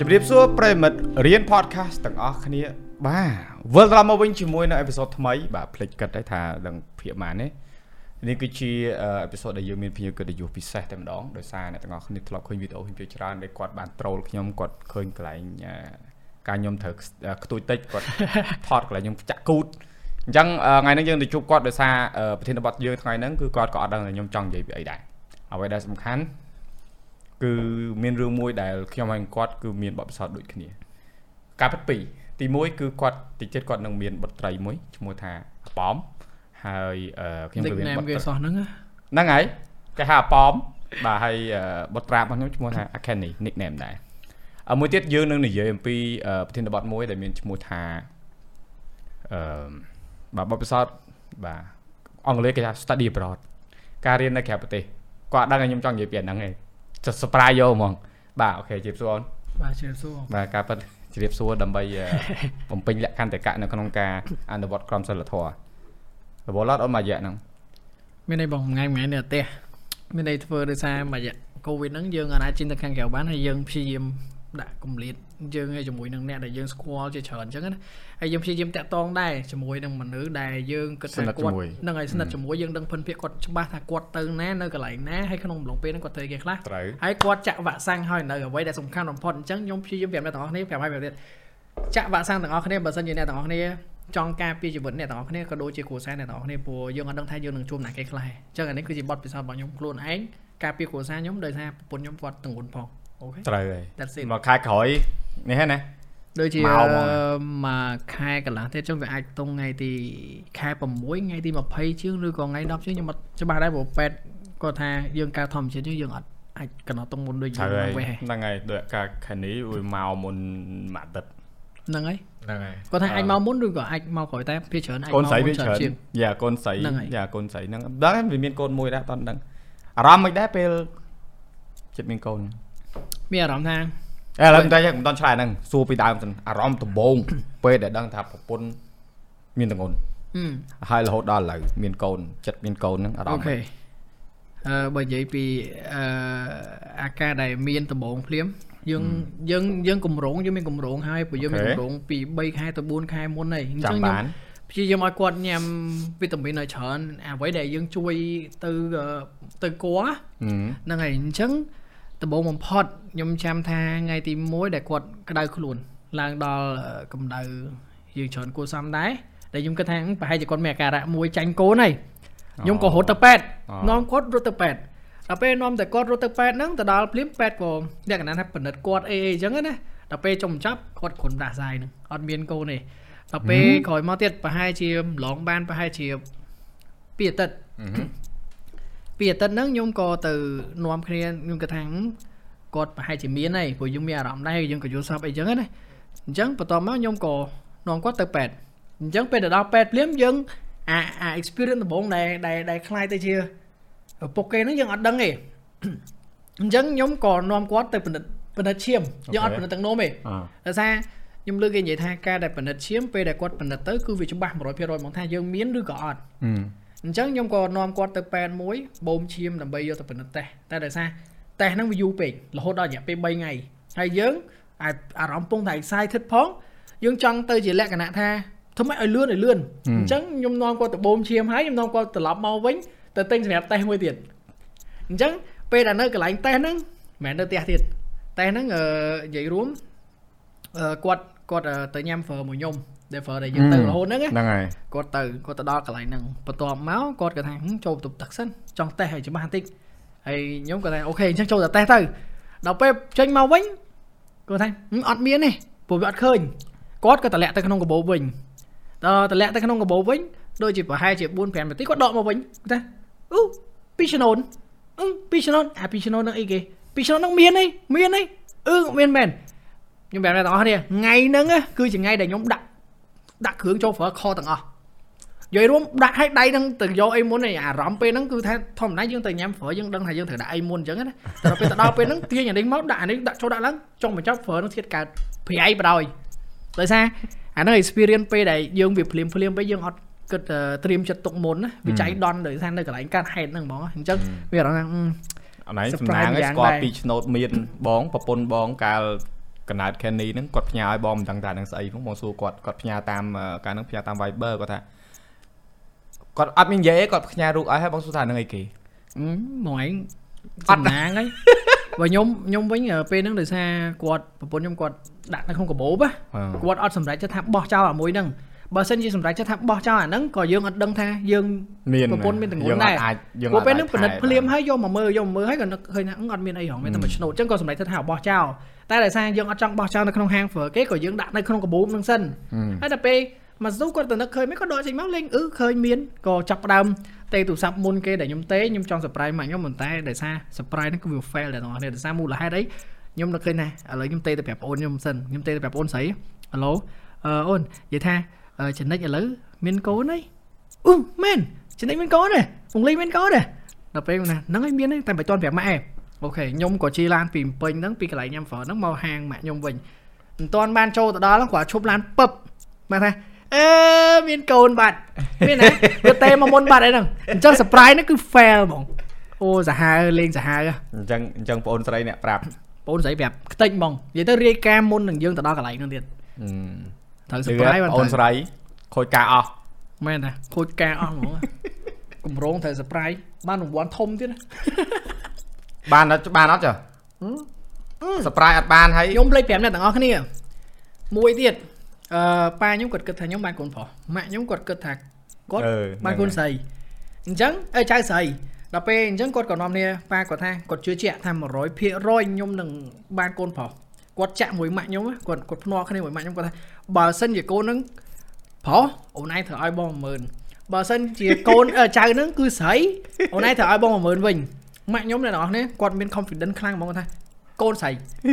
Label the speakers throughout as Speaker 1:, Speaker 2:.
Speaker 1: ជម្រាបសួរប្រិមិត្តរៀន podcast ទាំងអស់គ្នាបាទវិលត្រឡប់មកវិញជាមួយនៅអេពីសូតថ្មីបាទភ្លេចគិតដែរថាដឹងភាគម៉ានទេនេះគឺជាអេពីសូតដែលយើងមានភ្ញៀវកិត្តិយសពិសេសតែម្ដងដោយសារអ្នកទាំងអស់គ្នាធ្លាប់ឃើញវីដេអូខ្ញុំជាច្រើនដែលគាត់បានត្រូលខ្ញុំគាត់ឃើញកន្លែងការខ្ញុំត្រូវខ្ទួយតិចគាត់ថតកន្លែងខ្ញុំចាក់គូតអញ្ចឹងថ្ងៃនេះយើងទៅជួបគាត់ដោយសារប្រធានបទយើងថ្ងៃហ្នឹងគឺគាត់ក៏អត់ដឹងថាខ្ញុំចង់និយាយពីអីដែរអ្វីដែលសំខាន់ គឺមានរឿងមួយដែលខ្ញុំហើយគាត់គឺមានបទពិសោធន៍ដូចគ្នាការពិតពីរទី1គឺគាត់តិចទៀតគាត់នឹងមានបុត្រី មួយឈ្មោះថាអប៉មហើយ
Speaker 2: ខ្ញុំក៏មានបុត្រីសោះហ្នឹង
Speaker 1: ហ្នឹងហើយគេហៅអប៉មបាទហើយបុត្រារបស់ខ្ញុំឈ្មោះថា Akeni nickname ដែរមួយទៀតយើងនឹងនិយាយអំពីប្រធានបទមួយដែលមានឈ្មោះថាអឺបាទបទពិសោធន៍បាទអង់គ្លេសគេថា study abroad ការរៀននៅក្រៅប្រទេសគាត់ដឹងថាខ្ញុំចង់និយាយពីអាហ្នឹងឯង surprise យកហ្មងបាទអូខេជម្រាបសួរអូន
Speaker 2: បាទជម្រាបសួរ
Speaker 1: បាទការប៉ັດជម្រាបសួរដើម្បីបំពេញលក្ខន្តិកៈនៅក្នុងការអនុវត្តក្រមសីលធម៌រវល់អត់អូនមួយរយៈហ្នឹង
Speaker 2: មានន័យបងថ្ងៃថ្ងៃនេះផ្ទះមានន័យធ្វើដោយសារមួយរយៈកូវីដហ្នឹងយើងអាចជិះទៅខាងក្រៅបានហើយយើងព្យាយាម ដាក់កម្រិតយើងជាមួយនឹងអ្នកដែលយើងស្គាល់ជាច្រើនអញ្ចឹងណាហើយយើងព្យាយាមតាក់ទងដែរជាមួយនឹងមនុស្សដែលយើងគិតថាគាត់នឹងឲ្យស្និទ្ធជាមួយយើងដឹងភិនភាគគាត់ច្បាស់ថាគាត់ទៅណានៅកន្លែងណាហើយក្នុងអំឡុងពេលហ្នឹងគាត់ធ្វើគេខ្លះហើយគាត់ចាក់វ៉ាក់សាំងហើយនៅអ្វីដែលសំខាន់បំផុតអញ្ចឹងខ្ញុំព្យាយាមប្រាប់អ្នកទាំងអស់គ្នាប្រាប់ឲ្យប្រាប់ទៀតចាក់វ៉ាក់សាំងទាំងអស់គ្នាបើសិនជាអ្នកទាំងអស់គ្នាចង់ការពារជីវិតអ្នកទាំងអស់គ្នាក៏ដូចជាគ្រួសារអ្នកទាំងអស់គ្នាព្រោះយើងអត់ដឹងថាយើងនឹងជួបណាគេខ្លះអញ្ចឹងអានេះគឺជាបទពិសោធន៍របស់ខ្ញុំខ្លួនឯងការពារគ្រួសារខ្ញុំដោយសារប្រពន្ធខ្ញុំគាត់ទងន់ផង
Speaker 1: អូខេត្រូវហើយមកខែក្រោយនេះហ្នឹងណា
Speaker 2: ដូចជាមួយខែកន្លះទៀតចឹងវាអាចតុងថ្ងៃទីខែ6ថ្ងៃទី20ជាងឬក៏ថ្ងៃ10ជាងខ្ញុំអត់ច្បាស់ដែរព្រោះពេទ្យគាត់ថាយើងការធម្មជាតិយើងអត់អាចកណ្ដោតុងមុនដូចយើង
Speaker 1: វេះហ្នឹងហើយដូចការខែនេះវាមកមុនមួយអាទិត្យ
Speaker 2: ហ្នឹងហើយ
Speaker 1: ហ្នឹងហើយ
Speaker 2: គាត់ថាអាចមកមុនឬក៏អាចមកក្រោយតែភាច្រើនអាច
Speaker 1: មកមុនច្រើនយ៉ាកូនស្រីយ៉ាកូនស្រីហ្នឹងដឹងវាមានកូនមួយដែរអត់ដឹងអារម្មណ៍មិនដែរពេលចិត្តមានកូន
Speaker 2: មានអារម្មណ៍ថា
Speaker 1: ឥឡូវតែមិនតន់ឆ្លើយហ្នឹងសួរពីដើមសិនអារម្មណ៍ដំបូងពេលដែលដឹងថាប្រពន្ធមានតងន់ហើយរហូតដល់ឥឡូវមានកូនចិត្តមានកូនហ្នឹងអារម្មណ៍អូខេ
Speaker 2: អឺបើនិយាយពីអឺអាការដែលមានដំបងភ្លាមយើងយើងយើងកម្រងយើងមានកម្រងហើយព្រោះយើងមានកម្រងពី3ខែទៅ4ខែមុនហើយអ
Speaker 1: ញ្ចឹងខ្ញុំ
Speaker 2: ព្យាយាមឲ្យគាត់ញ៉ាំវីតាមីនឲ្យច្រើនអ្វីដែលយើងជួយទៅទៅគាត់ហ្នឹងហើយអញ្ចឹង ដំបូងបំផុតខ្ញុំចាំថាថ្ងៃទី1ដែលគាត់ក្តៅខ្លួន ឡើងដល់កម្ដៅយើងច្រើនគួរសមដែរតែខ្ញុំគិតថាប្រហែលជាគាត់មានអាការៈមួយចាញ់កូនហើយខ្ញុំក៏រត់ទៅពេទ្យនាំគាត់រត់ទៅពេទ្យដល់ពេលនាំតែគាត់រត់ទៅពេទ្យហ្នឹងទៅដល់ភ្លាមពេទ្យក៏លក្ខណៈថាពិនិត្យគាត់អីអីអញ្ចឹងណាដល់ពេលចុងចាប់គាត់គ្រុនដាសាយហ្នឹងអត់មានកូនទេដល់ពេលក្រោយមកទៀតប្រហែលជាឡងបានប្រហែលជាពីអាទិត្យ ពីអាទិត្យហ្នឹងខ្ញុំក៏ទៅនាំគ្នាខ្ញុំគិតថាគាត់ប្រហែលជាមានហើយព្រោះយើងមានអារម្មណ៍ដែរយើងក៏យល់សប្តិអីចឹងណាអញ្ចឹងបន្ទាប់មកខ្ញុំក៏នាំគាត់ទៅពេទ្យអញ្ចឹងពេលទៅដល់ពេទ្យភ្លាមយើងអាអា experience ដំបូងដែលដែលដែលคล้ายទៅជាពុកគេហ្នឹងយើងអត់ដឹងទេអញ្ចឹងខ្ញុំក៏នាំគាត់ទៅពិនិត្យពិនិត្យឈាមយើងអត់ពិនិត្យទាំងនោមទេដោយសារខ្ញុំលើកគេនិយាយថាការដែលពិនិត្យឈាមពេលដែលគាត់ពិនិត្យទៅគឺវាច្បាស់100%ហ្មងថាយើងមានឬក៏អត់ អញ្ចឹងខ្ញុំក៏នាំគាត់ទៅពេទ្យមួយបូមឈាមដើម្បីយកទៅពិនិត្យតេស្តតែដោយសារតេស្តហ្នឹងវាយូរពេករហូតដល់រយៈពេល3ថ្ងៃហើយយើងអារម្មណ៍ពងតែ excited ផងយើងចង់ទៅជាលក្ខណៈថាធ្វើម៉េចឲ្យលឿនឲ្យលឿនអញ្ចឹងខ្ញុំនាំគាត់ទៅបូមឈាមហើយខ្ញុំនាំគាត់ត្រឡប់មកវិញទៅទិញសម្រាប់តេស្តមួយទៀតអញ្ចឹងពេលដែលនៅកន្លែងតេស្តហ្នឹងមិនមែននៅផ្ទះទៀតតេស្តហ្នឹងនិយាយរួមគាត់គាត់ទៅញ៉ាំ fur មួយខ្ញុំ ដែល fur ដែលយើងទៅរហូតហ្នឹង
Speaker 1: ហ្នឹងហើយ
Speaker 2: គាត់ទៅគាត់ទៅដល់កន្លែងហ្នឹងបន្ទាប់មកគាត់គាត់ថាចូលបន្ទប់ទឹកសិនចង់តេស្តឲ្យច្បាស់បន្តិចហើយខ្ញុំគាត់ថាអូខេអញ្ចឹងចូលតែតេស្តទៅដល់ពេលចេញមកវិញគាត់ថាអត់មានទេព្រោះវាអត់ឃើញគាត់ក៏តម្លាក់ទៅក្នុងកាបូបវិញដល់តម្លាក់ទៅក្នុងកាបូបវិញដូចជាប្រហែលជា4 5នាទីគាត់ដកមកវិញគាត់ថាអូពីឆ្នូនអឺពីឆ្នូនអាពីឆ្នូននឹងអីគេពីឆ្នូននឹងមានទេមានទេអឺមានមែនខ្ញុំប្រាប់អ្នកទាំងអស់គ្នាថ្ងៃហ្នឹងគឺជាថ្ងៃដែលខ្ញុំដាក់ ដាក់គ្រឿងចូលប្រើខទាំងអស់និយាយរួមដាក់ឲ្យដៃនឹងទៅយកអីមុនអារម្មណ៍ពេលហ្នឹងគឺថាធម្មតាយើងទៅញ៉ាំហ្វ្រយើងដឹងថាយើងត្រូវដាក់អីមុនអញ្ចឹងណាតែពេលទៅដល់ពេលហ្នឹងទាញអានេះមកដាក់អានេះដាក់ចូលដាក់ឡើងចុងបញ្ចប់ហ្វ្រនឹងធៀបកើតប្រៃបដ ாய் ដោយសារអាហ្នឹង experience ពេលដែលយើងវាភ្លាមភ្លាមពេលយើងអត់គិតត្រៀមចិត្តទុកមុនណាវាចៃដន្យដោយសារនៅកន្លែងកាត់ហេតុហ្នឹងហ្មងអញ្ចឹងវាអារម្មណ៍ថា
Speaker 1: អណៃសំណាងស្គាល់ពីឆ្នោតមានបងប្រពន្ធបងកាល កណើត Kenny ហ្នឹងគាត់ផ្ញើឲ្យបងមិនដឹងថានឹងស្អីផងបងសួរគាត់គាត់ផ្ញើតាមកាលហ្នឹងផ្ញើតាម Viber គាត់ថាគាត់អត់មាននិយាយទេគាត់ផ្ញើរូបឲ្យហើយបងសួរថានឹងអីគេ
Speaker 2: មកឯងសំណាងហើយបើខ្ញុំខ្ញុំវិញពេលហ្នឹងដោយសារគាត់ប្រពន្ធខ្ញុំគាត់ដាក់នៅក្នុងកាបូបគាត់អត់សម្រេចចិត្តថាបោះចោលអាមួយហ្នឹង បើសិនជាសម្រេចចិត្តថាបោះចោលអាហ្នឹងក៏យើងអត់ដឹងថាយើង
Speaker 1: មាន
Speaker 2: ប្រពន្ធមានទង្ងន់ដែរ
Speaker 1: អាចយើង
Speaker 2: ពួកពេលហ្នឹងពិនិត្យភ្លាមហើយយកមកមើលយកមកមើលហើយក៏នឹកឃើញថាអឺអត់មានអីហងមានតែមួយឆ្នោតអញ្ចឹងក៏សម្រេចចិត្តថាបោះចោលតែដោយសារយើងអត់ចង់បោះចោលនៅក្នុងហាងហ្វឺគេក៏យើងដាក់នៅក្នុងកាបូបហ្នឹងសិនហើយដល់ពេលមកស៊ូគាត់ទៅនឹកឃើញមិនក៏ដកចេញមកលេងអឺឃើញមានក៏ចាប់ផ្ដើមទេទូរស័ព្ទមុនគេដែលខ្ញុំទេខ្ញុំចង់ surprise ម៉ាក់ខ្ញុំប៉ុន្តែដោយសារ surprise ហ្នឹងគឺវា fail ដែរបងប្អូនដោយសារមូលហេតុអីខ្ញុំនឹកឃើញណាឥឡូវខ្ញុំទេទៅប្រាប់ប្អូនខ្ញុំសិនខ្ញុំទេទៅប្រាប់ប្អូនស្រីហឡូអឺអូននិយាយថា ចំណិចឥឡូវមានកូនហើយអ៊ូមែនចំណិចមានកូនទេពងលីមានកូនទេដល់ពេលណាហ្នឹងហើយមានតែមិនទាន់ប្រាប់ម៉ាក់ឯងអូខេខ្ញុំក៏ជិះឡានពីពេញហ្នឹងពីកន្លែងញ៉ាំហ្វឺហ្នឹងមកហាងម៉ាក់ខ្ញុំវិញមិនទាន់បានចូលទៅដល់គាត់ឈប់ឡានពឹបមកថាអឺមានកូនបាត់មានណាវាទេមកមុនបាត់អីហ្នឹងអញ្ចឹង surprise ហ្នឹងគឺ fail ហ្មងអូសាហាវលេងសាហាវ
Speaker 1: អញ្ចឹងអញ្ចឹងបងអូនស្រីអ្នកប្រាប់
Speaker 2: បងស្រីប្រាប់ខ្ទេចហ្មងនិយាយទៅរាយការណ៍មុននឹងយើងទៅដល់កន្លែងហ្នឹងទៀត ត្រូវ surprise បាន
Speaker 1: អូនស្រីខូចការអស់
Speaker 2: មែនតាខូចការអស់ហ្មងកម្រងត្រូវ surprise បានរង្វាន់ធំទៀតណា
Speaker 1: បានអត់បានអត់ចាសប្រាយអត់បានហើយ
Speaker 2: ខ្ញុំលេខ5អ្នកទាំងអស់គ្នាមួយទៀតអឺប៉ាខ្ញុំគាត់គិតថាខ្ញុំបានកូនប្រុសម៉ាក់ខ្ញុំគាត់គិតថាគាត់បានកូនស្រីអញ្ចឹងអើចៅស្រីដល់ពេលអញ្ចឹងគាត់ក៏នាំគ្នាប៉ាគាត់ថាគាត់ជឿជាក់ថា100%ខ្ញុំនឹងបានកូនប្រុសគាត់ចាក់មួយម៉ាក់ខ្ញុំគាត់គាត់ភ្នាល់គ្នាមួយម៉ាក់ខ្ញុំគាត់ថា បើសិនជាកូននឹងប្រុសអូនឯងត្រូវឲ្យបង10000បើសិនជាកូនចៅនឹងគឺស្រីអូនឯងត្រូវឲ្យបង10000វិញម៉ាក់ខ្ញុំអ្នកនរគ្នាគាត់មាន confidence ខ្លាំងហ្មងថាកូនស្រី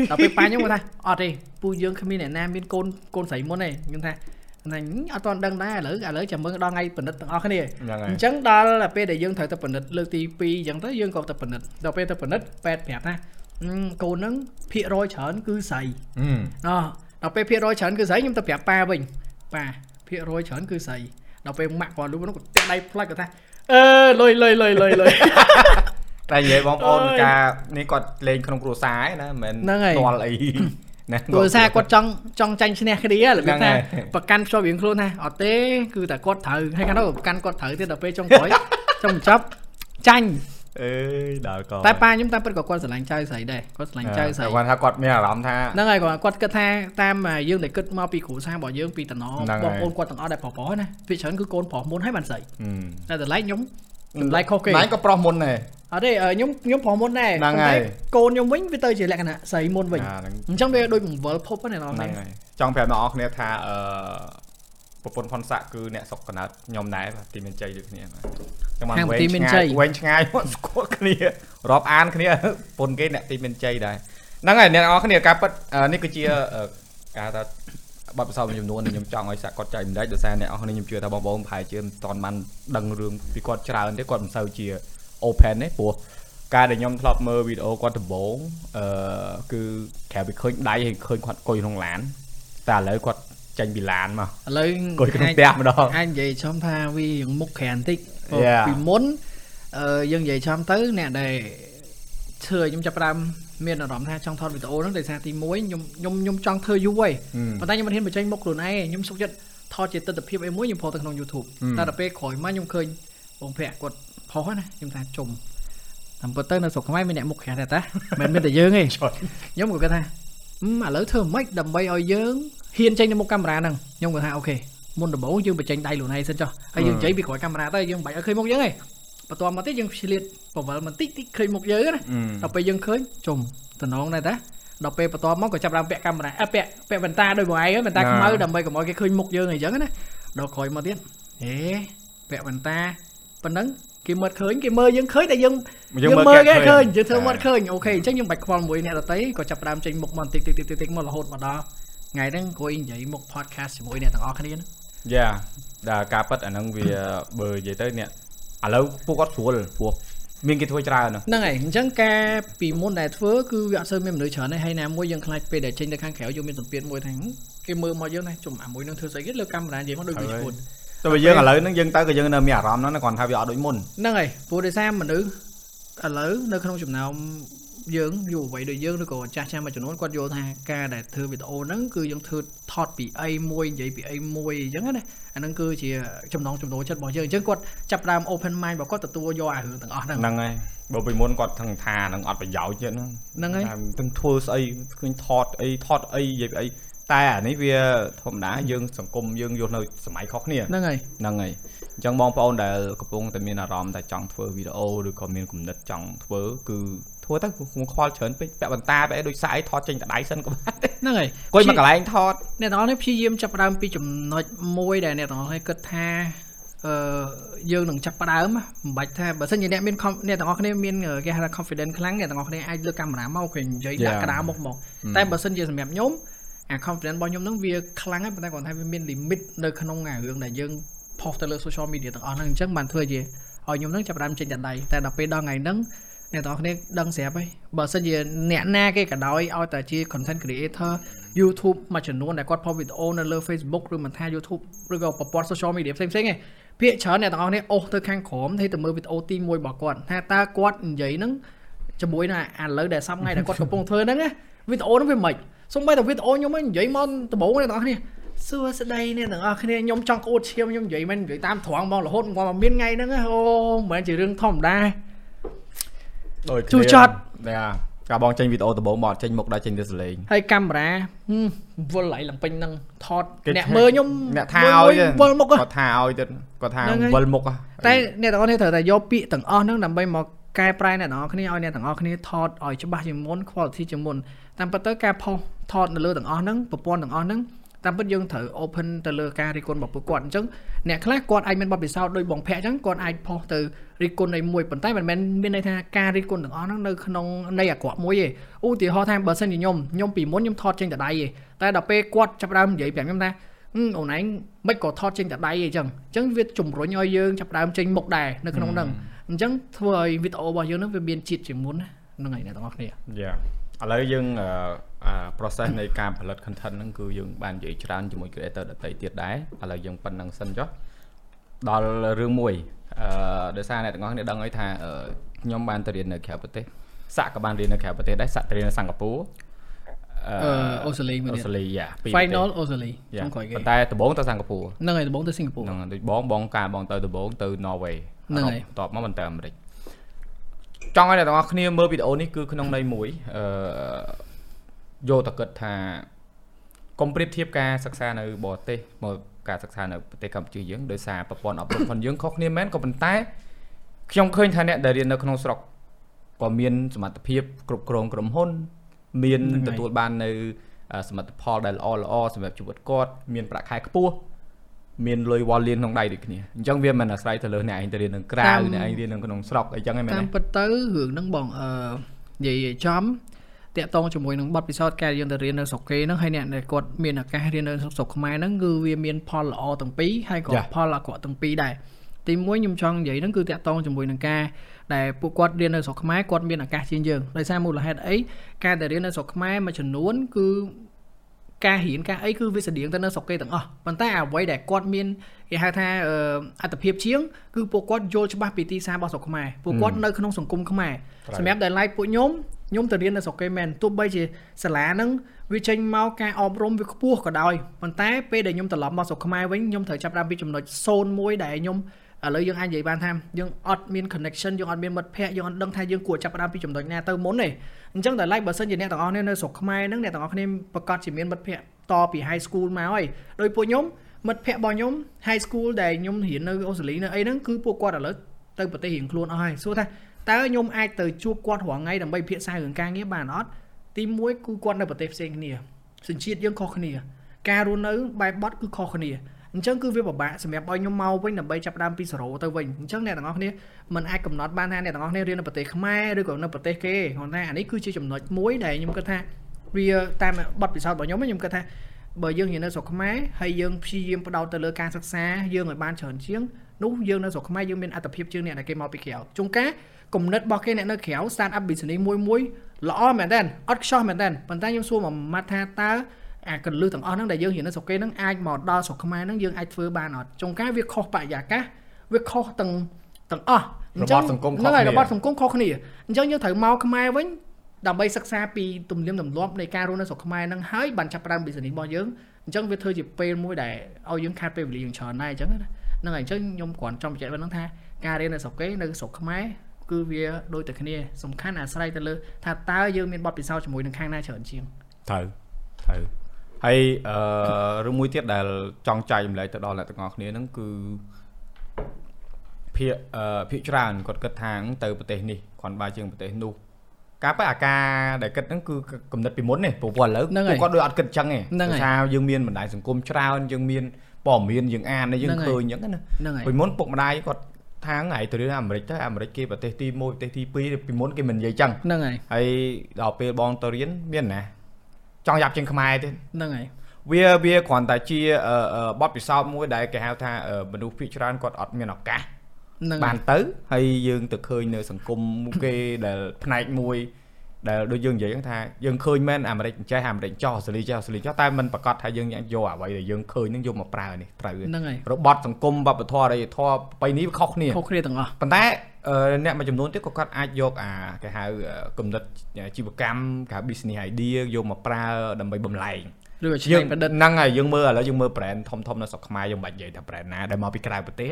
Speaker 2: ដល់ពេលប៉ាខ្ញុំគាត់ថាអត់ទេពូយើងគ្មានអ្នកណាមានកូនកូនស្រីមុនទេខ្ញុំថាណាអត់ទាន់ដឹងដែរឥឡូវឥឡូវចាំមើលដល់ថ្ងៃពិនិត្យទាំងអស់គ្នាអញ្ចឹងដល់ពេលដែលយើងត្រូវទៅពិនិត្យលើកទី2អញ្ចឹងទៅយើងក៏ទៅពិនិត្យដល់ពេលទៅពិនិត្យប៉ែតប្រាប់ថាកូនហ្នឹងភាគរយច្រើនគឺស្រីណោះ ដល់ពេលភាគរយច្រើនគឺស្រីខ្ញុំទៅប្រាប់ប៉ាវិញប៉ាភាគរយច្រើនគឺស្រីដល់ពេលម៉ាក់គាត់លូនោះគាត់ទឹកដៃផ្លាច់គាត់ថាអឺលុយលុយលុយលុយលុយ
Speaker 1: តែនិយាយបងប្អូនការនេះគាត់លេងក្នុងគ្រួសារឯណាមិនមែនផ្ទាល់អី
Speaker 2: ណាគ្រួសារគាត់ចង់ចង់ចាញ់ឈ្នះគ្នារបៀបថាប្រកាន់ភ្ជាប់រៀងខ្លួនថាអត់ទេគឺតែគាត់ត្រូវហើយកាលនោះប្រកាន់គាត់ត្រូវទៀតដល់ពេលចុងក្រោយចុងបញ្ចប់ចាញ់
Speaker 1: អេដល់ក
Speaker 2: តែប៉ាខ្ញុំតាមពិតក៏គាត់ស្រឡាញ់ចៅស្រីដែរគាត់ស្រឡាញ់ចៅស្រី
Speaker 1: គាត់ថាគាត់មានអារម្មណ៍ថា
Speaker 2: ហ្នឹងហើយគាត់គាត់គិតថាតាមយើងដែលគិតមកពីគ្រូសារបស់យើងពីតំណបងប្អូនគាត់ទាំងអស់ដែលប្រុសប្រុសណាវាច្រើនគឺកូនប្រុសមុនហើយបានស្រីតែតម្លៃខ្ញុំតម្លៃខុសគេ
Speaker 1: ណៃក៏ប្រុសមុនដែរ
Speaker 2: អត់ទេខ្ញុំខ្ញុំប្រុសមុនដែរ
Speaker 1: ហ្នឹងហើ
Speaker 2: យកូនខ្ញុំវិញវាទៅជាលក្ខណៈស្រីមុនវិញអញ្ចឹងវាដូចបង្វិលភពហ្នឹង
Speaker 1: ហ្នឹងហើយចង់ប្រាប់អ្នកនរគ្នាថាអឺប្រពន្ធផុនសាក់គឺអ្នកសុកកណើតខ្ញុំដែរបាទទីមានជ័យដូចគ្នាបាទ
Speaker 2: ចាំមកវែងឆ្ងាយ
Speaker 1: វែងឆ្ងាយមកស្គាល់គ្នារាប់អានគ្នាពុនគេអ្នកទីមានជ័យដែរហ្នឹងហើយអ្នកនរគ្នាការពិតនេះគឺជាការថាបទពិសោធន៍មួយចំនួនខ្ញុំចង់ឲ្យសាក់គាត់ចែកម្លែកដោយសារអ្នកនរគ្នាខ្ញុំជឿថាបងប្អូនប្រហែលជាមិនតាន់បានដឹងរឿងពីគាត់ច្រើនទេគាត់មិនសូវជា open ទេព្រោះការដែលខ្ញុំធ្លាប់មើលវីដេអូគាត់ដំបូងអឺគឺក្រៅពីឃើញដៃហើយឃើញគាត់អង្គុយក្នុងឡានតែឥឡូវគាត់ចេញពីឡានមក
Speaker 2: ឥឡូវ
Speaker 1: អង្គុយក្នុងផ្ទះម្ដង
Speaker 2: អាចនិយាយចំថាវាយ៉ាងមុខក្រានតិច ពីមុនអឺយើងនិយាយចំទៅអ្នកដែលឈើខ្ញុំចាប់ផ្ដើមមានអារម្មណ៍ថាចង់ថតវីដេអូហ្នឹងដោយសារទី1ខ្ញុំខ្ញុំខ្ញុំចង់ធ្វើយូរហើយប៉ុន្តែខ្ញុំមិនហ៊ានបញ្ចេញមុខខ្លួនឯងខ្ញុំសុខចិត្តថតជាទស្សនវិជ្ជាអីមួយខ្ញុំផុសទៅក្នុង YouTube តែដល់ពេលក្រោយមកខ្ញុំឃើញបងភ័ក្រគាត់ផុសណាខ្ញុំថាជុំតាមពិតទៅនៅស្រុកខ្មែរមានអ្នកមុខក្រាស់ដែរតាមិនមែនតែយើងទេខ្ញុំក៏គិតថាឥឡូវធ្វើម៉េចដើម្បីឲ្យយើងហ៊ានចេញទៅមុខកាមេរ៉ាហ្នឹងខ្ញុំក៏ថាអូខេ មុនដំបូងយើងបញ្ចេញដៃខ្លួនឯងសិនចុះហើយយើងនិយាយពីក្រោយកាមេរ៉ាទៅយើងមិនបាច់ឲ្យឃើញមុខយើងទេបន្ទាប់មកទៀតយើងឆ្លៀតបវលបន្តិចតិចឃើញមុខយើងណាដល់ពេលយើងឃើញជុំតំណងដែរតាដល់ពេលបន្ទាប់មកក៏ចាប់ដើមពាក់កាមេរ៉ាអើពាក់ពាក់វ៉ែនតាដូចបងឯងវ៉ែនតាខ្មៅដើម្បីកុំឲ្យគេឃើញមុខយើងអីចឹងណាដល់ក្រោយមកទៀតហេពាក់វ៉ែនតាប៉ុណ្ណឹងគេមើលឃើញគេមើលយើងឃើញតែយើង
Speaker 1: យើងមើលគេឃើញ
Speaker 2: យើងធ្វើមើលឃើញអូខេអញ្ចឹងយើងបាច់ខ្វល់មួយអ្នកដតីក៏ចាប់ដើមចេញមុខមកតិចតិចតិចតិចមករហូតមកដល់ថ្ងៃហ្នឹងគួយនិយាយមុខ podcast ជាមួយអ្នកទាំងអស់គ្នាហ្នឹង
Speaker 1: យ៉ាដល់ការប៉ັດអាហ្នឹងវាបើនិយាយទៅអ្នកឥឡូវពួកគាត់ស្រួលព្រោះមានគេធ្វើច្រើន
Speaker 2: ហ្នឹងហើយអញ្ចឹងការពីមុនដែលធ្វើគឺវាអត់សូវមានមនុស្សច្រើនទេហើយណាមួយយើងខ្លាចពេលដែលចេញទៅខាងក្រៅយើងមានសម្ពាធមួយថាគេមើលមកយើងណាជុំអាមួយនឹងធ្វើស្អីគេលើកាមេរ៉ានិយាយមកដូចវាឈួត
Speaker 1: តែបើយើងឥឡូវហ្នឹងយើងទៅក៏យើងនៅមានអារម្មណ៍ហ្នឹងគ្រាន់ថាវាអត់ដូចមុន
Speaker 2: ហ្នឹងហើយព្រោះដោយសារមនុស្សឥឡូវនៅក្នុងចំណោម យើងយុវវ័យដូចយើងឬក៏ចាស់ចាស់មួយចំនួនគាត់យល់ថាការដែលធ្វើវីដេអូហ្នឹងគឺយើងធ្វើថតពីអីមួយនិយាយពីអីមួយអញ្ចឹងណាអាហ្នឹងគឺជាចំណងចំណូលចិត្តរបស់យើងអញ្ចឹងគាត់ចាប់ផ្ដើម open mind របស់គាត់ទទួលយកអារឿងទាំងអស់ហ្នឹង
Speaker 1: ហ្នឹងហើយបើពីមុនគាត់ថឹងថានឹងអត់ប្រយោជន៍ទៀតហ្នឹង
Speaker 2: ហ្នឹងហើយ
Speaker 1: ទាំងធ្វើស្អីឃើញថតអីថតអីនិយាយពីអីតែអានេះវាធម្មតាយើងសង្គមយើងយល់នៅសម័យខុសគ្នា
Speaker 2: ហ្នឹងហើយ
Speaker 1: ហ្នឹងហើយ អញ្ចឹងបងប្អូនដែលកំពុងតែមានអារម្មណ៍តែចង់ធ្វើវីដេអូឬក៏មានគំនិតចង់ធ្វើគឺធ្វើទៅគង់ខ្វល់ច្រើនពេកពាក់បន្តាបែបដូចសាយថតចេញតដៃសិនក៏បានដែរ
Speaker 2: ហ្នឹងហើយ
Speaker 1: អង្គុយមកកន្លែងថត
Speaker 2: អ្នកទាំងអស់នេះព្យាយាមចាប់ផ្ដើមពីចំណុចមួយដែលអ្នកទាំងអស់នេះគិតថាអឺយើងនឹងចាប់ផ្ដើមមិនបាច់ថាបើសិនជាអ្នកមាន com- អ្នកទាំងអស់គ្នាមានគេហៅថា confidence ខ្លាំងអ្នកទាំងអស់គ្នាអាចលើកកាមេរ៉ាមកគេនិយាយដាក់កណ្ដាលមុខមកតែបើសិនជាសម្រាប់ខ្ញុំអា confidence របស់ខ្ញុំហ្នឹងវាខ្លាំងហើយប៉ុន្តែគាត់ថាវាមាន limit នៅក្នុងអារឿងដែលយើង ផុសទៅលើ social media ទាំងអស់ហ្នឹងអញ្ចឹងបានធ្វើជាឲ្យខ្ញុំហ្នឹងចាប់ផ្ដើមចេញតែដៃតែដល់ពេលដល់ថ្ងៃហ្នឹងអ្នកទាំងអស់គ្នាដឹងស្រាប់ហើយបើសិនជាអ្នកណាគេក៏ដោយឲ្យតែជា content creator YouTube មួយចំនួនដែលគាត់ផុសវីដេអូនៅលើ Facebook ឬមិនថា YouTube ឬក៏ប្រព័ន្ធ social media ផ្សេងៗឯងភាគច្រើនអ្នកទាំងអស់គ្នាអូសទៅខាងក្រោមហើយទៅមើលវីដេអូទី1របស់គាត់ថាតើគាត់និយាយហ្នឹងជាមួយនឹងអាឥឡូវដែលសប្តាហ៍ថ្ងៃដែលគាត់កំពុងធ្វើហ្នឹងណាវីដេអូហ្នឹងវាមិនសូម្បីតែវីដេអូខ្ញុំហ្នឹងនិយាយមកដំបូងអ្នកទាំងអស់គ្នា សួស្ដីអ្នកទាំងអស់គ្នាខ្ញុំចង់ក្អួតឈាមខ្ញុំនិយាយមិននិយាយតាមត្រង់ហ្មងរហូតមកមានថ្ងៃហ្នឹងណាអូមិនមែនជារឿងធម្មតា
Speaker 1: ដូច
Speaker 2: ជួចចត់
Speaker 1: តែកាលបងចេញវីដេអូដំបូងមកអត់ចេញមុខដល់ចេញទៅសលេង
Speaker 2: ហើយកាមេរ៉ាហឹមវល់ឡៃឡើងពេញហ្នឹងថត
Speaker 1: គេ
Speaker 2: អ្នក
Speaker 1: ថា
Speaker 2: មើលខ្ញុំ
Speaker 1: អ្នកថា
Speaker 2: មើល
Speaker 1: ឲ្យទេ
Speaker 2: វល់មុខហ៎
Speaker 1: គាត់ថាឲ្យទៅគាត់ថា
Speaker 2: ហ្នឹងហើយ
Speaker 1: វិលមុខហ៎
Speaker 2: តែអ្នកទាំងអស់គ្នាត្រូវតែយកពាក្យទាំងអស់ហ្នឹងដើម្បីមកកែប្រែអ្នកទាំងអស់គ្នាឲ្យអ្នកទាំងអស់គ្នាថតឲ្យច្បាស់ជាងមុន quality ជាងមុនតាមពិតទៅការផុសថតនៅលើទាំងអស់ហ្នឹងប្រព័ន្ធទាំងអស់ហ្នឹង តាមពិតយើងត្រូវ open ទៅលើការរិះគន់របស់ពួកគាត់អញ្ចឹងអ្នកខ្លះគាត់អាចមានបទពិសោធន៍ដោយបងភ័ក្រអញ្ចឹងគាត់អាចផុសទៅរិះគន់នៃមួយប៉ុន្តែមិនមែនមានន័យថាការរិះគន់ទាំងអស់ហ្នឹងនៅក្នុងនៃអាក្រក់មួយទេឧទាហរណ៍ថាបើសិនជាខ្ញុំខ្ញុំពីមុនខ្ញុំថតចេញតែដៃទេតែដល់ពេលគាត់ចាប់ផ្ដើមនិយាយប្រាប់ខ្ញុំថាហឹមអូនឯងមិនក៏ថតចេញតែដៃអីចឹងអញ្ចឹងវាជំរុញឲ្យយើងចាប់ផ្ដើមចេញមុខដែរនៅក្នុងហ្នឹងអញ្ចឹងធ្វើឲ្យវីដេអូរបស់យើងហ្នឹងវាមានជាតិជាងមុនណាហ្នឹងហើយអ្នកទាំងអស់គ្នា
Speaker 1: យ៉ា ឥឡូវយើងអឺអា process នៃការផលិត content ហ្នឹងគឺយើងបាននិយាយច្រើនជាមួយ creator ដទៃទៀតដែរឥឡូវយើងប៉ុណ្្នឹងសិនចុះដល់រឿងមួយអឺដោយសារអ្នកទាំងអស់គ្នាដឹងហើយថាអឺខ្ញុំបានទៅរៀននៅក្រៅប្រទេសសាក់ក៏បានរៀននៅក្រៅប្រទេសដែរសាក់ទៅរៀននៅសិង្ហបុរី
Speaker 2: អឺអូស្ត្រាលីមួយ
Speaker 1: អូ
Speaker 2: ទៀត
Speaker 1: ស្ត្រាលីយ៉ាពីរ
Speaker 2: Final អូស្ត្រាលី
Speaker 1: យ៉ា
Speaker 2: ចុងក្រោយគេ
Speaker 1: ប៉ុន្តែដំបូងទៅសិង្ហបុរី
Speaker 2: ហ្នឹងហើយដំបូងទៅសិង្ហបុរី
Speaker 1: ហ្នឹងហើយដូចបងបងការបងទៅដំបូងទៅ Norway
Speaker 2: ហ្នឹងហើយ
Speaker 1: បន្ទាប់មកបន្តអាមេរិក ចង់ឲ្យអ្នកទាំងអស់គ្នាមើលវីដេអូនេះគឺក្នុងន័យមួយអឺយកទៅគិតថាកុំប្រៀបធៀបការសិក្សានៅបរទេសមកការសិក្សានៅប្រទេសកម្ពុជាយើងដោយសារប្រព័ន្ធអប់រំរបស់យើងខុសគ្នាមែនក៏ប៉ុន្តែខ្ញុំឃើញថាអ្នកដែលរៀននៅក្នុងស្រុកក៏មានសមត្ថភាពគ្រប់គ្រងក្រុមហ៊ុន មាន
Speaker 2: ហ្នឹងហើយ
Speaker 1: ទទួលបាននៅអឺសមិទ្ធផលដែលល្អល្អសម្រាប់ជីវិតគាត់មានប្រាក់ខែខ្ពស់ មានលុយវ៉លលៀនក្នុងដៃដូចគ្នាអញ្ចឹងវាមិនអាស្រ័យទៅលើអ្នកឯងទៅរៀននៅក្រៅ
Speaker 2: តាម
Speaker 1: អ្នកឯងរៀននៅក្នុងស្រុកអីចឹងឯងមែន
Speaker 2: តាម
Speaker 1: ទេ
Speaker 2: ពិតទៅរឿងហ្នឹងបងអឺនិយាយឲ្យចំតាក់ទងជាមួយនឹងបទពិសោធន៍ការយើងទៅរៀននៅស្រុកគេហ្នឹងហើយអ្នកដែលគាត់មានឱកាសរៀននៅស្រុកខ្មែរហ្នឹងគឺវាមានផលល្អទាំងពីរហើយក៏ផលអាក្រក់ទាំងពីរដែរទីមួយខ្ញុំចង់និយាយហ្នឹងគឺតាក់ទងជាមួយនឹងការដែលពួកគាត់រៀននៅស្រុកខ្មែរគាត់មានឱកាសជាងយើងដោយសារមូលហេតុអីការដែលរៀននៅស្រុកខ្មែរមួយចំនួនគឺ ការរៀនការអីគឺវាស្តៀងទៅនៅស្រុកគេទាំងអស់ប៉ុន្តែអ្វីដែលគាត់មានគេហៅថាអឺអត្តភាពជាងគឺពួកគាត់យល់ច្បាស់ពីទីផ្សាររបស់ស្រុកខ្មែរពួកគាត់នៅក្នុងសង្គមខ្មែរសម្រាប់ដែល like ពួកខ្ញុំខ្ញុំទៅរៀននៅស្រុកគេមែនទោះបីជាសាលាហ្នឹងវាចេញមកការអប់រំវាខ្ពស់ក៏ដោយប៉ុន្តែពេលដែលខ្ញុំត្រឡប់មកស្រុកខ្មែរវិញខ្ញុំត្រូវចាប់ផ្ដើមពីចំណុច01ដែលខ្ញុំ ឥឡូវយើងអាចនិយាយបានថាយើងអត់មាន connection យើងអត់មានមិត្តភ័ក្តិយើងអត់ដឹងថាយើងគួរចាប់ផ្ដើមពីចំណុចណាទៅមុនទេអញ្ចឹងតែ like បើសិនជាអ្នកទាំងអស់គ្នានៅស្រុកខ្មែរហ្នឹងអ្នកទាំងអស់គ្នាប្រកាសជាមានមិត្តភ័ក្តិតពី high school មកហើយដោយពួកខ្ញុំមិត្តភ័ក្តិរបស់ខ្ញុំ high school ដែលខ្ញុំរៀននៅអូស្ត្រាលីនៅអីហ្នឹងគឺពួកគាត់ឥឡូវទៅប្រទេសរៀងខ្លួនអស់ហើយសួរថាតើខ្ញុំអាចទៅជួបគាត់រាល់ថ្ងៃដើម្បីពិភាក្សារឿងការងារបានអត់ទីមួយគឺគាត់នៅប្រទេសផ្សេងគ្នាសញ្ជាតិយើងខុសគ្នា ការរស់នៅបែបបត់គឺខុសគ្នា អញ្ចឹងគឺវាពិបាកសម្រាប់ឲ្យខ្ញុំមកវិញដើម្បីចាប់ផ្ដើមពី0ទៅវិញអញ្ចឹងអ្នកទាំងអស់គ្នាមិនអាចកំណត់បានថាអ្នកទាំងអស់គ្នារៀននៅប្រទេសខ្មែរឬក៏នៅប្រទេសគេគ្រាន់តែអានេះគឺជាចំណុចមួយដែលខ្ញុំគិតថាវាតាមបទពិសោធន៍របស់ខ្ញុំខ្ញុំគិតថាបើយើងរៀននៅស្រុកខ្មែរហើយយើងព្យាយាមផ្ដោតទៅលើការសិក្សាយើងឲ្យបានច្រើនជាងនោះយើងនៅស្រុកខ្មែរយើងមានអត្ថភាពជាងអ្នកដែលគេមកពីក្រៅជួនកាលគំនិតរបស់គេអ្នកនៅក្រៅ start up business មួយមួយល្អមែនតើអត់ខ្ចោះមែនតើប៉ុន្តែខ្ញុំសួរមួយម៉ាត់ថាតើ អាកលឹះទាំងអស់ហ្នឹងដែលយើងរៀននៅស្រុកគេហ្នឹងអាចមកដល់ស្រុកខ្មែរហ្នឹងយើងអាចធ្វើបានអត់ចុងកាយវាខុសបរិយាកាសវាខុសទាំងទាំងអស់
Speaker 1: របបសង្គមខុស
Speaker 2: ហ្នឹងហើយ
Speaker 1: គ្នា
Speaker 2: របបសង្គមខុសគ្នាអញ្ចឹងយើងត្រូវមកខ្មែរវិញដើម្បីសិក្សាពីទំនៀមទម្លាប់នៃការរស់នៅស្រុកខ្មែរហ្នឹងហើយបានចាប់ផ្ដើម business របស់យើងអញ្ចឹងវាធ្វើជាពេលមួយដែលឲ្យយើងខាត់ពេលវេលាយើងច្រើនដែរអញ្ចឹងណាហ្នឹងហើយអញ្ចឹងខ្ញុំគ្រាន់ចង់បញ្ជាក់វិញហ្នឹងថាការរៀននៅស្រុកគេនៅស្រុកខ្មែរគឺវាដូចតែគ្នាសំខាន់អាស្រ័យទៅលើថាតើយើងមានបទពិសោធន៍ជាមួយនឹងខាងណាច្រើនជាង
Speaker 1: ត្រូវត្រូវ ហើយអឺរឿងមួយទៀតដែលចង់ចែកម្លែកទៅដល់អ្នកទាំងអស់គ្នាហ្នឹងគឺភាកអឺភាកច្រើនគាត់គិតថាទៅប្រទេសនេះគ្រាន់បើជាងប្រទេសនោះការពិតអាការដែលគិតហ្នឹងគឺកំណត់ពីមុននេះព្រោះឥឡូវពួកគាត់ដូចអត់គិតអញ្ចឹងទេថាយើងមានបណ្ដាញសង្គមច្រើនយើងមានព័ត៌មានយើងអានយើងឃើញអញ្ចឹងណាពីមុនពុកម្ដាយគាត់ថាថ្ងៃទៅរៀនអាមេរិកទៅអាមេរិកគេប្រទេសទី1ប្រទេសទី2ពីមុនគេមិននិយាយចឹង
Speaker 2: ហ្នឹងហើយ
Speaker 1: ហើយដល់ពេលបងទៅរៀនមានណា ចង់យ៉ាប់ជាងខ្មែរទេ
Speaker 2: ហ្នឹងហើយ
Speaker 1: វាវាគ្រាន់តែជាបទពិសោធន៍មួយដែលគេហៅថាមនុស្សភាគច្រើនគាត់អត់មានឱកាសបានទៅហើយយើងទៅឃើញនៅសង្គមគេដែលផ្នែកមួយ ដែលដូចយើងនិយាយថាយើងឃើញមែនអាមេរិកចេះអាមេរិកចោះអូស្ត្រាលីចេះអូស្ត្រាលីចោះតែมันប្រកាសថាយើងយកអ្វីដែលយើងឃើញនឹងយកមកប្រើនេះត្រូវ
Speaker 2: ហ្នឹងហើយ
Speaker 1: របត់សង្គមវប្បធម៌អរិយធម៌បៃនេះវាខុសគ្នា
Speaker 2: ខុសគ្នាទាំងអស់
Speaker 1: ប៉ុន្តែអ្នកមួយចំនួនទៀតក៏គាត់អាចយកអាគេហៅគំនិតជីវកម្មគេហៅ business idea យកមកប្រើដើម្បីបំលែង
Speaker 2: ឬក៏ច្នៃប្រឌិត
Speaker 1: ហ្នឹងហើយយើងមើលឥឡូវយើងមើល brand ធំធំនៅស្រុកខ្មែរយើងមិនបាច់និយាយថា brand ណាដែលមកពីក្រៅប្រទេស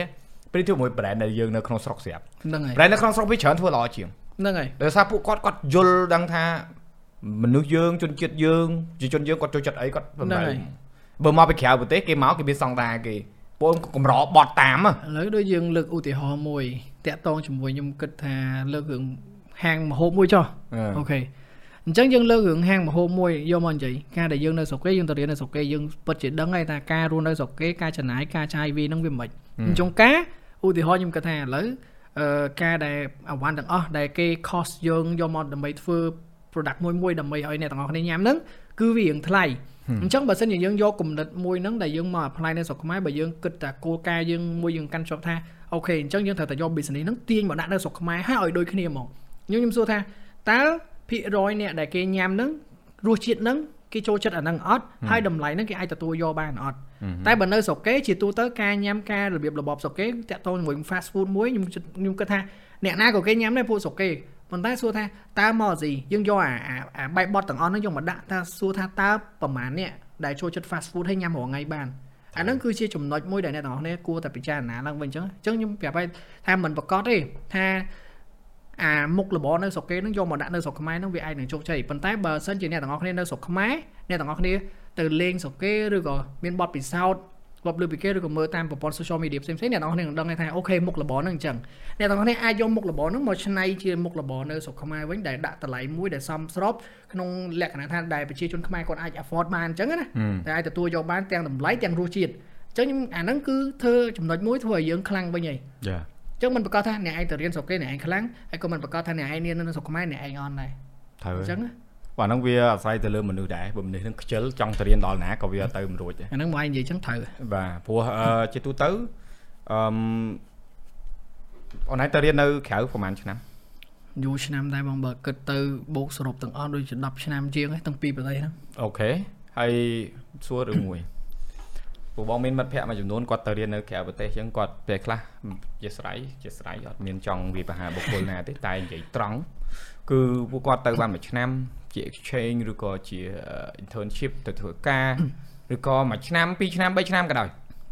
Speaker 1: ប្រៀបធៀបជាមួយ brand ដែលយើងនៅក្នុងស្រុកស្រាប់
Speaker 2: ហ្នឹងហើយ
Speaker 1: brand នៅក្នុងស្រុកវាច្រើនធ្វើល្អជាង
Speaker 2: ហ្នឹងហើយ
Speaker 1: ដោយសារពួកគាត់គាត់យល់ដឹងថាមនុស្សយើងជនជាតិយើងជាជនយើងគាត់ចូលចិត្តអីគាត់បំរើបើមកពីក្រៅប្រទេសគេមកគេមានសង្ដាគេពួកកម្របត់តាមឥ
Speaker 2: ឡូវដូចយើងលើកឧទាហរណ៍មួយតាក់តងជាមួយខ្ញុំគិតថាលើករឿងហាងមហូបមួយចុះអូខេអញ្ចឹងយើងលើករឿងហាងមហូបមួយយកមកនិយាយការដែលយើងនៅស្រុកគេយើងទៅរៀននៅស្រុកគេយើងពិតជាដឹងហើយថាការរស់នៅស្រុកគេការចំណាយការចាយវានឹងវាមិនអញ្ចឹងការឧទាហរណ៍ខ្ញុំគិតថាឥឡូវអឺ ការដែលអវ៉ាន់ទាំងអស់ដែលគេ cost យើងយកមកដើម្បីធ្វើ product មួយមួយដើម្បីឲ្យអ្នកទាំងអស់គ្នាញ៉ាំហ្នឹងគឺវារៀងថ្លៃអញ្ចឹងបើសិនជាយើងយកគំនិតមួយហ្នឹងដែលយើងមក apply នៅស្រុកខ្មែរបើយើងគិតតែគោលការណ៍យើងមួយយើងកាន់ជាប់ថាអូខេអញ្ចឹងយើងត្រូវតែយក business ហ្នឹងទាញមកដាក់នៅស្រុកខ្មែរហើយឲ្យដូចគ្នាហ្មងខ្ញុំខ្ញុំសួរថាតើភាគរយអ្នកដែលគេញ៉ាំហ្នឹងរសជាតិហ្នឹងគេចូលចិត្តអាហ្នឹងអត់ហើយតម្លៃហ្នឹងគេអាចទទួលយកបានអត់ តែបើនៅស្រុកគេជាទូទៅការញ៉ាំការរបៀបរបបស្រុកគេតាក់ទងជាមួយ fast food មួយខ្ញុំខ្ញុំគិតថាអ្នកណាក៏គេញ៉ាំដែរពួកស្រុកគេប៉ុន្តែសួរថាតើមកស៊ីយើងយកអាអាបែបបត់ទាំងអស់ហ្នឹងយកមកដាក់ថាសួរថាតើប្រមាណអ្នកដែលចូលចិត្ត fast food ឲ្យញ៉ាំរាល់ថ្ងៃបានអាហ្នឹងគឺជាចំណុចមួយដែលអ្នកទាំងអស់គ្នាគួរតែពិចារណាឡើងវិញអញ្ចឹងអញ្ចឹងខ្ញុំប្រាប់ឲ្យថាមិនប្រកាសទេថាអាមុខរបរនៅស្រុកគេហ្នឹងយកមកដាក់នៅស្រុកខ្មែរហ្នឹងវាអាចនឹងជោគជ័យប៉ុន្តែបើសិនជាអ្នកទាំងអស់គ្នានៅស្រុកខ្មែរអ្នកទាំងអស់គ្នា ទៅលេងស្រុកគេឬក៏មានបទពិសោធន៍គាត់លើពីគេឬក៏មើលតាមប្រព័ន្ធ social media ផ្សេងៗអ្នកនរគ្នានឹងដឹងថាអូខេមុខរបរហ្នឹងអញ្ចឹងអ្នកនរគ្នាអាចយកមុខរបរហ្នឹងមកច្នៃជាមុខរបរនៅស្រុកខ្មែរវិញដែលដាក់តម្លៃមួយដែលសមស្របក្នុងលក្ខណៈថាដែលប្រជាជនខ្មែរគាត់អាច afford បានអញ្ចឹងណាតែអាចទទួលយកបានទាំងតម្លៃទាំងរសជាតិអញ្ចឹងអាហ្នឹងគឺធ្វើចំណុចមួយធ្វើឲ្យយើងខ្លាំងវិញហី
Speaker 1: ចា
Speaker 2: ចឹងមិនប្រកាសថាអ្នកឯងទៅរៀនស្រុកគេអ្នកឯងខ្លាំងហើយក៏មិនប្រកាសថាអ្នកឯងរៀននៅស្រុកខ្មែរអ្នកឯងអន់ដែរ
Speaker 1: ត្រូវអញ្ចឹង បាទហ្នឹងវាអាស្រ័យទៅលើមនុស្សដែរបើមនុស្សហ្នឹងខ្ជិលចង់ទៅរៀនដល់ណាក៏វាទៅមិនរួចដែរ
Speaker 2: អាហ្នឹងមកឯងនិយាយចឹងត្រូវ
Speaker 1: បាទព្រោះជាទូទៅអឺអូនឯងទៅរៀននៅក្រៅប្រហែលឆ្នាំ
Speaker 2: យូរឆ្នាំដែរបងបើគិតទៅបូកសរុបទាំងអស់ដូចជា10ឆ្នាំជាងហ្នឹងទាំងពីរប្រទេសហ្នឹង
Speaker 1: អូខេហើយសួររឿងមួយពួកបងមានមិត្តភ័ក្តិមួយចំនួនគាត់ទៅរៀននៅក្រៅប្រទេសអញ្ចឹងគាត់ពេលខ្លះជាស្រ័យជាស្រ័យអត់មានចង់វាបហាបុគ្គលណាទេតែនិយាយត្រង់គឺពួកគាត់ទៅបានមួយឆ្នាំ ជា exchange ឬក៏ជា internship ទៅធ្វើការឬក៏មួយឆ្នាំពីរឆ្នាំ3ឆ្នាំក៏ដោយ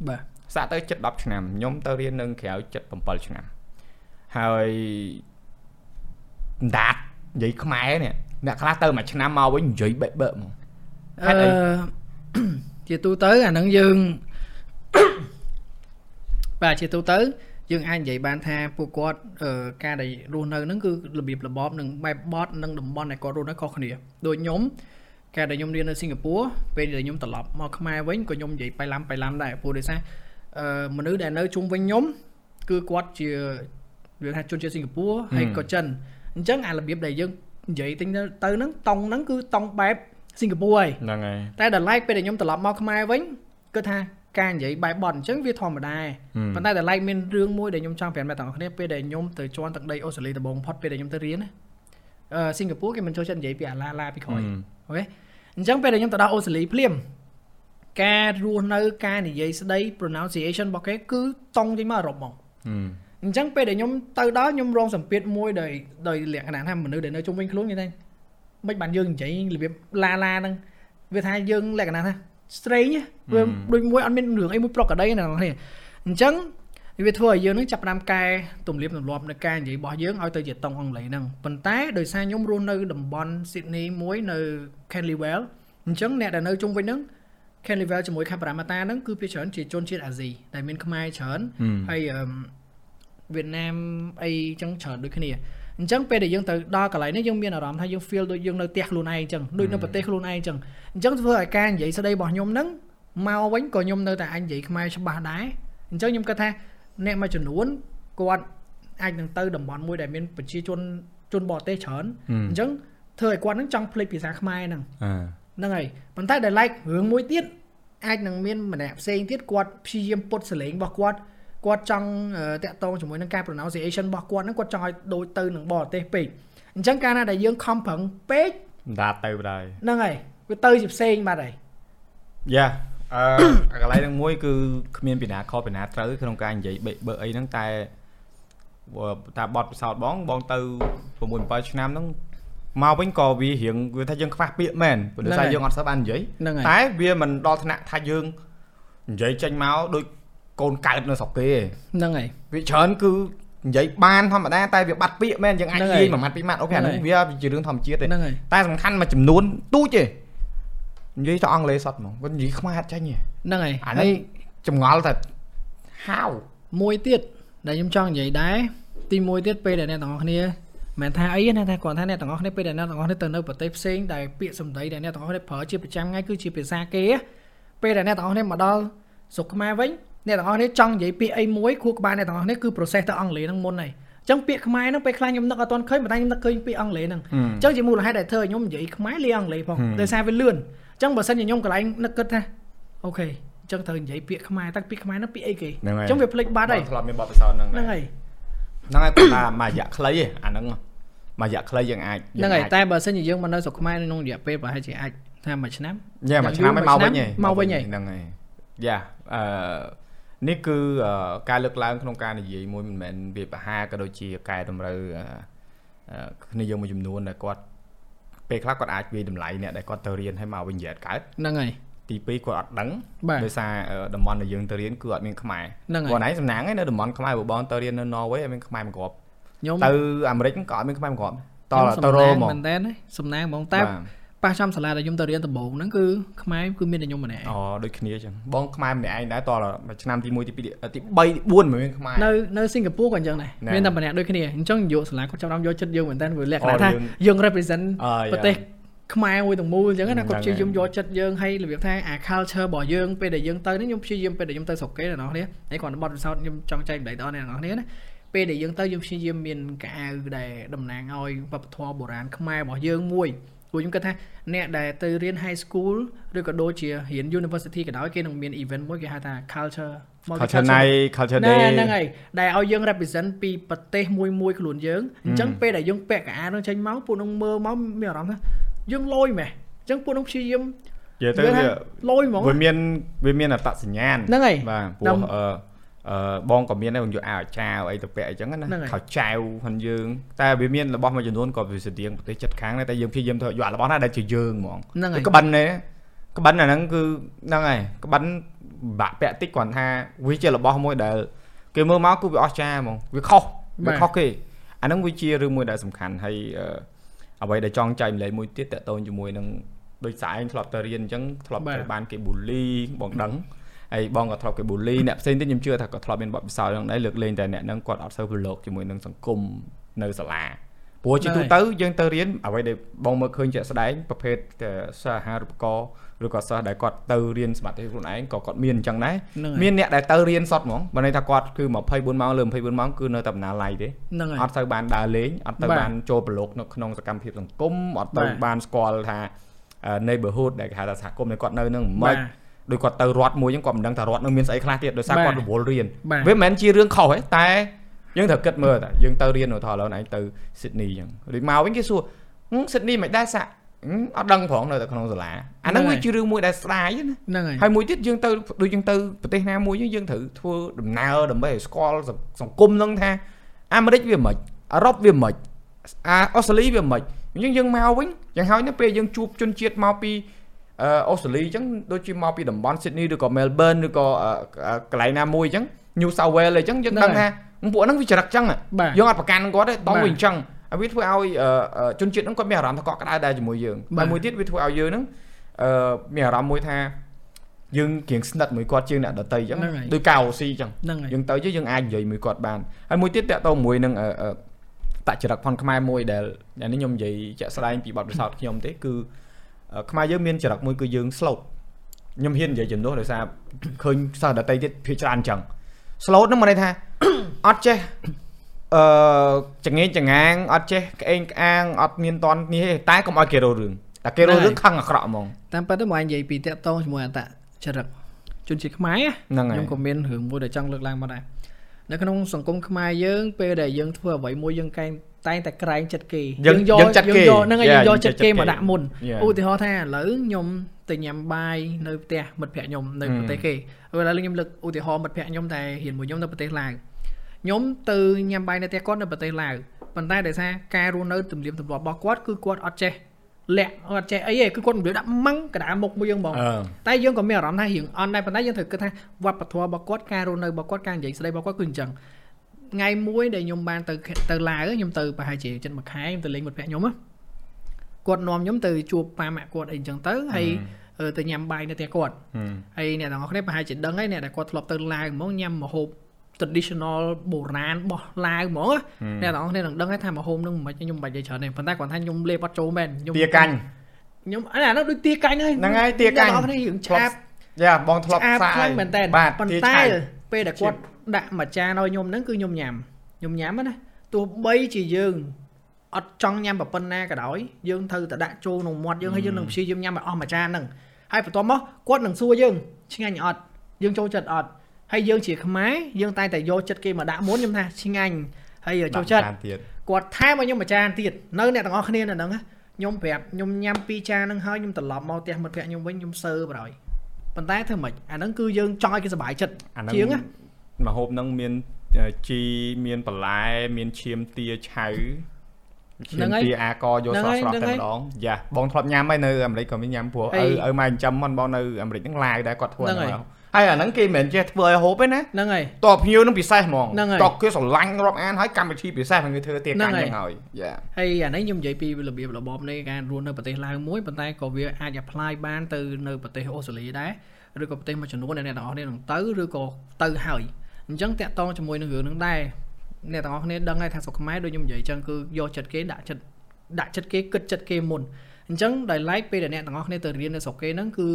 Speaker 2: បាទ
Speaker 1: សាក់ទៅជិត10ឆ្នាំខ្ញុំទៅរៀននៅក្រៅជិត7ឆ្នាំហើយដាតនិយាយខ្មែរនេះអ្នកខ្លះទៅមួយឆ្នាំមកវិញនិយាយបែកបើកហ្មង
Speaker 2: អឺជាទូទៅអានឹងយើងបាទជាទូទៅ យើងអាចនិយាយបានថាពួកគាត់ការដែលរស់នៅហ្នឹងគឺរបៀបរបបនិងបែបបត់និងតំបន់ដែលគាត់រស់នៅខុសគ្នាដូចខ្ញុំការដែលខ្ញុំរៀននៅសិង្ហបុរីពេលដែលខ្ញុំត្រឡប់មកខ្មែរវិញក៏ខ្ញុំនិយាយបៃឡាំបៃឡាំដែរព្រោះដោយសារអឺមនុស្សដែលនៅជុំវិញខ្ញុំគឺគាត់ជាវាថាជនជាតិសិង្ហបុរីហើយក៏ចិនអញ្ចឹងអារបៀបដែលយើងនិយាយទៅទៅហ្នឹងតង់ហ្នឹងគឺតង់បែបសិង្ហបុរី
Speaker 1: ហ្នឹងហើយ
Speaker 2: តែដល់ឡែកពេលដែលខ្ញុំត្រឡប់មកខ្មែរវិញគឺថា ការនិយាយបែបបត់អញ្ចឹងវាធម្មតាប៉ុន្តែតែ like មានរឿងមួយដែលខ្ញុំចង់ប្រាប់អ្នកទាំងអស់គ្នាពេលដែលខ្ញុំទៅជន់ទឹកដីអូស្ត្រាលីដំបូងផុតពេលដែលខ្ញុំទៅរៀនណាអឺសិង្ហបុរីគេមិនចូលចិត្តនិយាយពីអាឡាឡាពីក្រោយអូខេអញ្ចឹងពេលដែលខ្ញុំទៅដល់អូស្ត្រាលីភ្លាមការរស់នៅការនិយាយស្ដី pronunciation របស់គេគឺតង់ចេញមកអឺរ៉ុបហ្មងអញ្ចឹងពេលដែលខ្ញុំទៅដល់ខ្ញុំរងសម្ពាធមួយដោយដោយលក្ខណៈថាមនុស្សដែលនៅជុំវិញខ្លួនគេថាមិនបានយើងនិយាយរបៀបឡាឡាហ្នឹងវាថាយើងលក្ខណៈថា strange វាដូចមួយអត់មានរឿងអីមួយប្រកក្តីណាបងប្អូនអញ្ចឹងវាធ្វើឲ្យយើងនឹងចាប់ផ្ដើមកែទំនៀមទម្លាប់នៃការនិយាយរបស់យើងឲ្យទៅជាតុងអង់គ្លេសហ្នឹងប៉ុន្តែដោយសារខ្ញុំរស់នៅតំបន់ Sydney មួយនៅ Canleyvale អញ្ចឹងអ្នកដែលនៅជុំវិញហ្នឹង Canleyvale ជាមួយ Cabramatta ហ្នឹងគឺភាគច្រើនជាជនជាតិអាស៊ីដែលមានខ្មែរច្រើនហើយវៀតណាមអីចឹងច្រើនដូចគ្នា អញ្ចឹងពេលដែលយើងទៅដល់កន្លែងនេះយើងមានអារម្មណ៍ថាយើង feel ដូចយើងនៅផ្ទះខ្លួនឯងអញ្ចឹងដូចនៅប្រទេសខ្លួនឯងអញ្ចឹងអញ្ចឹងធ្វើឲ្យការនិយាយស្ដីរបស់ខ្ញុំហ្នឹងមកវិញក៏ខ្ញុំនៅតែអាចនិយាយខ្មែរច្បាស់ដែរអញ្ចឹងខ្ញុំគិតថាអ្នកមួយចំនួនគាត់អាចនឹងទៅតំបន់មួយដែលមានប្រជាជនជនបរទេសច្រើនអញ្ចឹងធ្វើឲ្យគាត់នឹងចង់ភ្លេចភាសាខ្មែរហ្នឹងហ្នឹងហើយប៉ុន្តែដែល like រឿងមួយទៀតអាចនឹងមានម្នាក់ផ្សេងទៀតគាត់ព្យាយាមពុតសលេងរបស់គាត់ គាត់ចង់តាក់ទងជាមួយនឹងការ pronunciation របស់គាត់ហ្នឹងគាត់ចង់ឲ្យដូចទៅនឹងបរទេសពេកអញ្ចឹងកាលណាដែលយើងខំប្រឹងពេក
Speaker 1: មិនដាទៅបណ្ដោយ
Speaker 2: ហ្នឹងហើយវាទៅជាផ្សេងបាត់ហើយ
Speaker 1: យ៉ាអឺកន្លែងហ្នឹងមួយគឺគ្មានពីណាខុសពីណាត្រូវក្នុងការនិយាយបើអីហ្នឹងតែតាបត់ពិសោធន៍បងបងទៅ6 7ឆ្នាំហ្នឹងមកវិញក៏វារៀងវាថាយើងខ្វះពាក្យមែនព្រោះតែយើងអត់សូវបាននិយាយតែវាមិនដល់ថ្នាក់ថាយើងនិយាយចេញមកដូច កូនកើតនៅស្រុកគេ
Speaker 2: ហ្នឹងហើយ
Speaker 1: វាច្រើនគឺនិយាយបានធម្មតាតែវាបាត់ពាក្យមែនយើងអាចនិយាយមួយម៉ាត់ពីរម៉ាត់អូខេអាហ្នឹងវាជារឿងធម្មជាតិទេតែសំខាន់មួយចំនួនទូចទេនិយាយទៅអង់គ្លេសសតហ្មងគាត់និយាយខ្មែរអត់ចាញ់ទេ
Speaker 2: ហ្នឹងហើយ
Speaker 1: អានេះចម្ងល់តែហៅ
Speaker 2: មួយទៀតដែលខ្ញុំចង់និយាយដែរទីមួយទៀតពេលដែលអ្នកទាំងអស់គ្នាមិនថាអីណាថាគាត់ថាអ្នកទាំងអស់គ្នាពេលដែលអ្នកទាំងអស់គ្នាទៅនៅប្រទេសផ្សេងដែលពាក្យសម្ដីដែលអ្នកទាំងអស់គ្នាប្រើជាប្រចាំថ្ងៃគឺជាភាសាគេពេលដែលអ្នកទាំងអស់គ្នាមកដល់ស្រុកខ្មែរវិញ អ្នកទាំងអស់គ្នាចង់និយាយពាក្យអីមួយខួរក្បាលអ្នកទាំងអស់គ្នាគឺ process ទៅអង់គ្លេសហ្នឹងមុនហើយអញ្ចឹងពាក្យខ្មែរហ្នឹងពេលខ្លះខ្ញុំនឹកអត់ទាន់ឃើញប៉ុន្តែខ្ញុំនឹកឃើញពាក្យអង់គ្លេសហ្នឹងអញ្ចឹងជាមូលហេតុដែលធ្វើឲ្យខ្ញុំនិយាយខ្មែរលាអង់គ្លេសផងដោយសារវាលឿនអញ្ចឹងបើសិនជាខ្ញុំកន្លែងនឹកគិតថាអូខេអញ្ចឹងត្រូវនិយាយពាក្យខ្មែរតែពាក្យខ្មែរហ្នឹងពាក្យអីគេអញ្ចឹងវាភ្លេចបាត់ហើយ
Speaker 1: ធ្លាប់មានបទពិសោធន៍ហ្នឹង
Speaker 2: ហ្នឹងហើយ
Speaker 1: ហ្នឹងហើយគាត់ថាមួយរយៈខ្លីឯអាហ្នឹងមួយរយៈខ្លីយើងអាច
Speaker 2: ហ្នឹងហើយតែបើសិនជាយើងមកនៅស្រុកខ្មែរក្នុងរយៈពេលប្រហែលជាអាចថាមួយឆ្នាំ
Speaker 1: យ៉ាមួយឆ្នាំហើយមកវិញ
Speaker 2: មកវិញ
Speaker 1: ហ្នឹងហើយយ៉ាអឺ នេះគឺការលើកឡើងក្នុងការនិយាយមួយមិនមែនវាបហាក៏ដូចជាកែតម្រូវគ្នាយើងមួយចំនួនដែលគាត់ពេលខ្លះគាត់អាចវាតម្លៃអ្នកដែលគាត់ទៅរៀនឲ្យមកវិញនិយាយកើត
Speaker 2: ហ្នឹងហើយ
Speaker 1: ទី2គាត់អត់ដឹងដោយសារតំបន់ដែលយើងទៅរៀនគឺអត់មានខ្មែរគាត់ឯងសំណាងឯនៅតំបន់ខ្មែរបងទៅរៀននៅ Norway អត់មានខ្មែរមកគ្រប់ខ្ញុំទៅអាមេរិកក៏អត់មានខ្មែរមកគ្រប់តទៅរហ្មង
Speaker 2: មែនតើសំណាងហ្មងតែ ប៉ះចំសាលាដែលខ្ញុំទៅរៀនដំបូងហ្នឹងគឺខ្មែរគឺមានតែខ្ញុំម្នាក់
Speaker 1: អូដូចគ្នាចឹងបងខ្មែរម្នាក់ឯងដែរតឆ្នាំទី1ទី2ទី3ទី4មិនមានខ្មែរ
Speaker 2: នៅនៅសិង្ហបុរីក៏អញ្ចឹងដែរមានតែម្នាក់ដូចគ្នាអញ្ចឹងយកសាលាគាត់ចាប់ដល់យកចិត្តយើងមែនតើវាលក្ខណៈថាយើង represent ប្រទេសខ្មែរមួយទាំងមូលអញ្ចឹងណាគាត់ព្យាយាមយកចិត្តយើងឲ្យរបៀបថាអា culture របស់យើងពេលដែលយើងទៅនេះខ្ញុំព្យាយាមពេលដែលខ្ញុំទៅស្រុកគេអ្នកនរគ្នាហើយគាត់បត់ពិសោធន៍ខ្ញុំចង់ចែកម្លែកដល់អ្នកនរគ្នាណាពេលដែលយើងទៅយើងព្យាយាមមានកៅអៅដែលតំណាងឲ្យវប្បធម៌បុរាណខ្មែររបស់យើងមួយ ព្រោះខ្ញុំគិតថាអ្នកដែលទៅរៀន high school ឬក៏ដូចជារៀន university ក៏ដោយគេនឹងមាន event មួយគេហៅថា culture
Speaker 1: culture night culture day
Speaker 2: ហ្នឹងហើយដែលឲ្យយើង represent ពីប្រទេសមួយមួយខ្លួនយើងអញ្ចឹងពេលដែលយើងពាក់កៅអៅនឹងចេញមកពួកនឹងមើលមកមានអារម្មណ៍ថាយើងលយម៉េះអញ្ចឹងពួកនឹងព្យាយាម
Speaker 1: និយាយទៅវា
Speaker 2: លយហ្មង
Speaker 1: វាមានវាមានអត្តសញ្ញាណ
Speaker 2: ហ្នឹងហើយ
Speaker 1: បាទព្រោះ អឺអឺបងក៏មានដែរបងយកអាវចាវអីទៅពាក់អញ្ចឹងណាខោចៅហ្នឹងយើងតែវាមានរបស់មួយចំនួនក៏វាស្តៀងប្រទេសចិត្តខាងដែរតែយើងព្យាយាមធ្វើយករបស់ណាដែលជាយើងហ្មងក្បិនទេក្បិនអាហ្នឹងគឺហ្នឹងហើយក្បិនបាក់ពាក់តិចគ្រាន់ថាវាជារបស់មួយដែលគេមើលមកគឺវាអស្ចារ្យហ្មងវាខុសវាខុសគេអាហ្នឹងវាជារឿងមួយដែលសំខាន់ហើយអ្វីដែលចង់ចែកម្លែកមួយទៀតតកតូនជាមួយនឹងដូចស្អែងធ្លាប់ទៅរៀនអញ្ចឹងធ្លាប់ទៅបានគេប៊ូលីបងដឹង ហើយបងក៏ធ្លាប់គេប៊ូលីអ្នកផ្សេងទៀតខ្ញុំជឿថាក៏ធ្លាប់មានបទពិសោធន៍ហ្នឹងដែរលើកលែងតែអ្នកហ្នឹងគាត់អត់សូវប្រឡូកជាមួយនឹងសង្គមនៅសាលាព្រោះជាទូទៅយើងទៅរៀនអ្វីដែលបងមើលឃើញជាក់ស្ដែងប្រភេទសាហារូបករណ៍ឬក៏សិស្សដែលគាត់ទៅរៀនសមត្ថភាពខ្លួនឯងក៏គាត់មានអញ្ចឹងដែរមានអ្នកដែលទៅរៀនសតហ្មងបើន័យថាគាត់គឺ24ម៉ោងលើ24ម៉ោងគឺនៅតែបណ្ណាល័យទេអត់ទៅបានដើរលេងអត់ទៅបានចូលប្រឡូកនៅក្នុងសកម្មភាពសង្គមអត់ទៅបានស្គាល់ថា neighborhood ដែលគេហៅថាសហគមន៍នៃគាត់នៅនឹងមិន ដូចគាត់ទៅរត់មួយហ្នឹងគាត់មិនដឹងថារត់នឹងមានស្អីខ្លះទៀតដោយសារគាត់រវល់រៀនវាមិនមែនជារឿងខុសទេតែយើងត្រូវគិតមើលតាយើងទៅរៀនឧទាហរណ៍ឥឡូវឯងទៅ Sydney អញ្ចឹងឬមកវិញគេសួរ Sydney មិនដែរសាក់អត់ដឹងផងនៅតែក្នុងសាលាអាហ្នឹងវាជារឿងមួយដែលស្ដាយ
Speaker 2: ណាហ្នឹង
Speaker 1: ហើយហើយមួយទៀតយើងទៅដូចយើងទៅប្រទេសណាមួយយើងត្រូវធ្វើដំណើរដើម្បីឲ្យស្គាល់សង្គមហ្នឹងថាអាមេរិកវាមិនអឺរ៉ុបវាមិនអាអូស្ត្រាលីវាមិនអញ្ចឹងយើងមកវិញយ៉ាងហើយនៅពេលយើងជួបជនជាតិមកពី អឺអូស្ត្រាលីអញ្ចឹងដូចជាមកពីតំបន់ Sydney ឬក៏ Melbourne ឬក៏កន្លែងណាមួយអញ្ចឹង New South Wales អញ្ចឹងយើងដឹងថាពួកហ្នឹងវាចរិតអញ្ចឹងយើងអត់ប្រកាន់គាត់ទេតោះវាអញ្ចឹងហើយវាធ្វើឲ្យជនជាតិហ្នឹងគាត់មានអារម្មណ៍ថាកក់ក្ដៅដែរជាមួយយើងហើយមួយទៀតវាធ្វើឲ្យយើងហ្នឹងអឺមានអារម្មណ៍មួយថាយើងគៀងស្និទ្ធមួយគាត់ជាងអ្នកដតីអញ្ចឹងដូចកៅស៊ីអញ្ចឹងយើងទៅយើងអាចនិយាយមួយគាត់បានហើយមួយទៀតតកតមួយនឹងបច្ចរិកផនខ្មែរមួយដែលនេះខ្ញុំនិយាយជាក់ស្ដែងពីបទពិសោធន៍ខ្ញុំទេគឺ ខ្មែរយើងមានចរិតមួយគឺយើង slow ខ្ញុំហ៊ាននិយាយចំនួនដោយសារឃើញសិស្សដតីទៀតភាច្រើនអញ្ចឹង slow ហ្នឹងមកន័យថាអត់ចេះអឺចងេងចងាងអត់ចេះក្អេងក្អាងអត់មានតន់នេះទេតែកុំឲ្យគេរោរឿងតែគេរោរឿងខឹងអាក្រក់ហ្មង
Speaker 2: តាមពិតទៅមកនិយាយពីតាក់តងជាមួយអតចរិតជនជាតិខ្មែរខ្ញុំក៏មានរឿងមួយដែលចង់លើកឡើងមកដែរនៅក្នុងសង្គមខ្មែរយើងពេលដែលយើងធ្វើអ្វីមួយយើងកែង តែងតែក្រែងចិត្តគេ
Speaker 1: យើងយកយើង
Speaker 2: យកហ្នឹងហើយយើងយកចិត្តគេមកដាក់មុនឧទាហរណ៍ថាឥឡូវខ្ញុំទៅញ៉ាំបាយនៅផ្ទះមិត្តភក្តិខ្ញុំនៅប្រទេសគេឥឡូវខ្ញុំលើកឧទាហរណ៍មិត្តភក្តិខ្ញុំតែរៀនមួយខ្ញុំនៅប្រទេសឡាវខ្ញុំទៅញ៉ាំបាយនៅផ្ទះគាត់នៅប្រទេសឡាវប៉ុន្តែដោយសារការរស់នៅទំនៀមទម្លាប់របស់គាត់គឺគាត់អត់ចេះលាក់អត់ចេះអីទេគឺគាត់មិនដាក់ម៉ាំងកដាមុខមួយយើងហ្មងតែយើងក៏មានអារម្មណ៍ថារៀងអន់ដែរប៉ុន្តែយើងត្រូវគិតថាវប្បធម៌របស់គាត់ការរស់នៅរបស់គាត់ការនិយាយស្ដីរបស់គាត់គឺអញ្ចឹង ថ្ងៃមួយដែលខ្ញុំបានទៅទៅឡាវខ្ញុំទៅប្រហែលជាចិត្តមួយខែខ្ញុំទៅលេងមិត្តភក្តិខ្ញុំគាត់នាំខ្ញុំទៅជួបប៉ាម៉ាក់គាត់អីអញ្ចឹងទៅហើយទៅញ៉ាំបាយនៅផ្ទះគាត់ហើយអ្នកទាំងអស់គ្នាប្រហែលជាដឹងហើយអ្នកដែលគាត់ធ្លាប់ទៅឡាវហ្មងញ៉ាំម្ហូប traditional បុរាណរបស់ឡាវហ្មងអ្នកទាំងអស់គ្នានឹងដឹងថាម្ហូបនឹងមិនខ្ញុំមិនបាច់និយាយច្រើនទេប៉ុន្តែគាត់ថាខ្ញុំលេបអត់ចូលមែនខ្ញុំ
Speaker 1: ទាកាញ់
Speaker 2: ខ្ញុំអានោះដូចទាកាញ់ហើយ
Speaker 1: ហ្នឹងហើយទាកាញ់
Speaker 2: អ្នកទាំងអស់គ្នារឿងឆាប
Speaker 1: យ៉ាបងធ្លាប់
Speaker 2: ផ្សាយមែនតើប៉ុន្តែពេលដែលគាត់ ដាក់មួយចានឲ្យខ្ញុំហ្នឹងគឺខ្ញុំញ៉ាំខ្ញុំញ៉ាំណាទោះបីជាយើងអត់ចង់ញ៉ាំប៉ុណ្ណាក៏ដោយយើងត្រូវតែដាក់ចូលក្នុងមាត់យើងហើយយើងនឹងព្យាយាមញ៉ាំឲ្យអស់មួយចានហ្នឹងហើយបន្ទាប់មកគាត់នឹងសួរយើងឆ្ងាញ់អត់យើងចូលចិត្តអត់ហើយយើងជាខ្មែរយើងតែតែយកចិត្តគេមកដាក់មុនខ្ញុំថាឆ្ងាញ់ហើយចូលចិត្តគាត់ថែមឲ្យខ្ញុំមួយចានទៀតនៅអ្នកទាំងអស់គ្នានៅហ្នឹងខ្ញុំប្រាប់ខ្ញុំញ៉ាំពីរចានហ្នឹងហើយខ្ញុំត្រឡប់មកផ្ទះមិត្តភក្តិខ្ញុំវិញខ្ញុំសើបរយប៉ុន្តែធ្វើម៉េចអាហ្នឹងគឺយើងចង់ឲ្យគេសុបាយចិត្តជាងណា
Speaker 1: មហូបហ្នឹងមានជីមានបន្លែមានឈាមទាឆៅឈាមទាអាកយកស្រស់ស្រស់តែម្ដងយ៉ាបងធ្លាប់ញ៉ាំហើយនៅអាមេរិកក៏មានញ៉ាំព្រោះឪឪម៉ែចិញ្ចឹមមិនបងនៅអាមេរិកហ្នឹងឡាយដែរគាត់ធ្វើហ្នឹងហើយអាហ្នឹងគេមិនមែនចេះធ្វើឲ្យហូបទេណា
Speaker 2: ហ្នឹងហើយ
Speaker 1: តបភ្ញៀវនឹងពិសេសហ្មងតបគេស្រឡាញ់រាប់អានហើយកម្មវិធីពិសេសហ្នឹងគេធ្វើទៀកាញ់ហ្នឹងហើយយ៉ា
Speaker 2: ហើយអានេះខ្ញុំនិយាយពីរបៀបរបបនៃការរស់នៅប្រទេសឡាវមួយប៉ុន្តែក៏វាអាច apply បានទៅនៅប្រទេសអូស្ត្រាលីដែរឬក៏ប្រទេសមួយចំនួនដែលអ្នកទាំងអស់គ្នានឹងទៅឬក៏ទៅហើយ អញ្ចឹងតាក់ទងជាមួយនឹងរឿងហ្នឹងដែរអ្នកទាំងអស់គ្នាដឹងហើយថាស្រុកខ្មែរដូចខ្ញុំនិយាយអញ្ចឹងគឺយកចិត្តគេដាក់ចិត្តដាក់ចិត្តគេគិតចិត្តគេមុនអញ្ចឹងដោយឡែកពេលដែលអ្នកទាំងអស់គ្នាទៅរៀននៅស្រុកគេហ្នឹងគឺ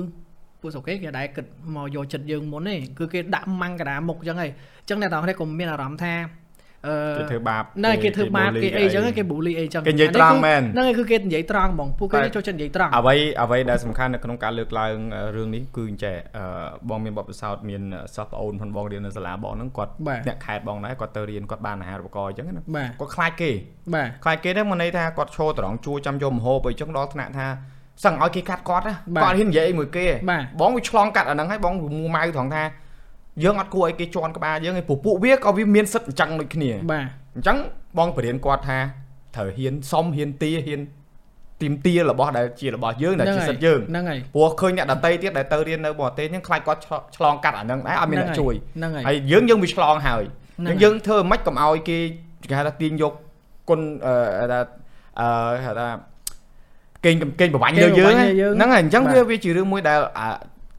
Speaker 2: ពួកស្រុកគេគេដែរគិតមកយកចិត្តយើងមុនទេគឺគេដាក់ម៉ាំងកដាមុខអញ្ចឹងហើយអញ្ចឹងអ្នកទាំងអស់គ្នាក៏មានអារម្មណ៍ថា
Speaker 1: អឺ គេធ្វើបាប
Speaker 2: ណែគេធ្វើបាបគេអីចឹងគេ bully អីចឹង
Speaker 1: គេនិយាយត្រង់មែន
Speaker 2: ហ្នឹងគឺគេនិយាយត្រង់ហ្មងពួកគេចូលចិត្តនិយាយត្រង់
Speaker 1: អ្វីអ្វីដែលសំខាន់នៅក្នុងការលើកឡើងរឿងនេះគឺអញ្ចេះបងមានបទពិសោធន៍មានសិស្សប្អូនផងបងរៀននៅសាលាបងហ្នឹងគាត់អ្នកខេតបងដែរគាត់ទៅរៀនគាត់បានអាហារូបករណ៍អញ្ចឹងណាគាត់ខ្លាចគេ
Speaker 2: បាទ
Speaker 1: ខ្លាចគេហ្នឹងមកន័យថាគាត់ឈរត្រង់ជួចាំយកម្ហូបអីចឹងដល់ថ្នាក់ថាសឹងឲ្យគេកាត់គាត់គាត់ហ៊ាននិយាយមួយគេបងវាឆ្លងកាត់អាហ្នឹងហើយបងមួម៉ៅត្រង់ថា យើងអត់គួរឲ្យគេជន់ក្បាលយើងឯងព្រោះពួកវាក៏វាមានសិទ្ធអញ្ចឹងដូចគ្នា
Speaker 2: បាទ
Speaker 1: អញ្ចឹងបងបរៀនគាត់ថាត្រូវហ៊ានសុំហ៊ានទាហ៊ានទីមទារបស់ដែលជារបស់យើងដែលជាសិទ្ធយើង
Speaker 2: ហ្នឹងហើយ
Speaker 1: ព្រោះឃើញអ្នកដតីទៀតដែលទៅរៀននៅបរទេសហ្នឹងខ្លាចគាត់ឆ្លងកាត់អាហ្នឹងដែរអត់មានអ្នកជួយ
Speaker 2: ហ្នឹងហើយ
Speaker 1: ហើយយើងយើងវាឆ្លងហើយអញ្ចឹងយើងធ្វើមិនខ្មិចកុំឲ្យគេគេហៅថាទាញយកគុណអឺថាអឺហៅថាកេងកេងប្រវាញ់លើយើងហ្នឹងហើយអញ្ចឹងវាវាជារឿងមួយដែល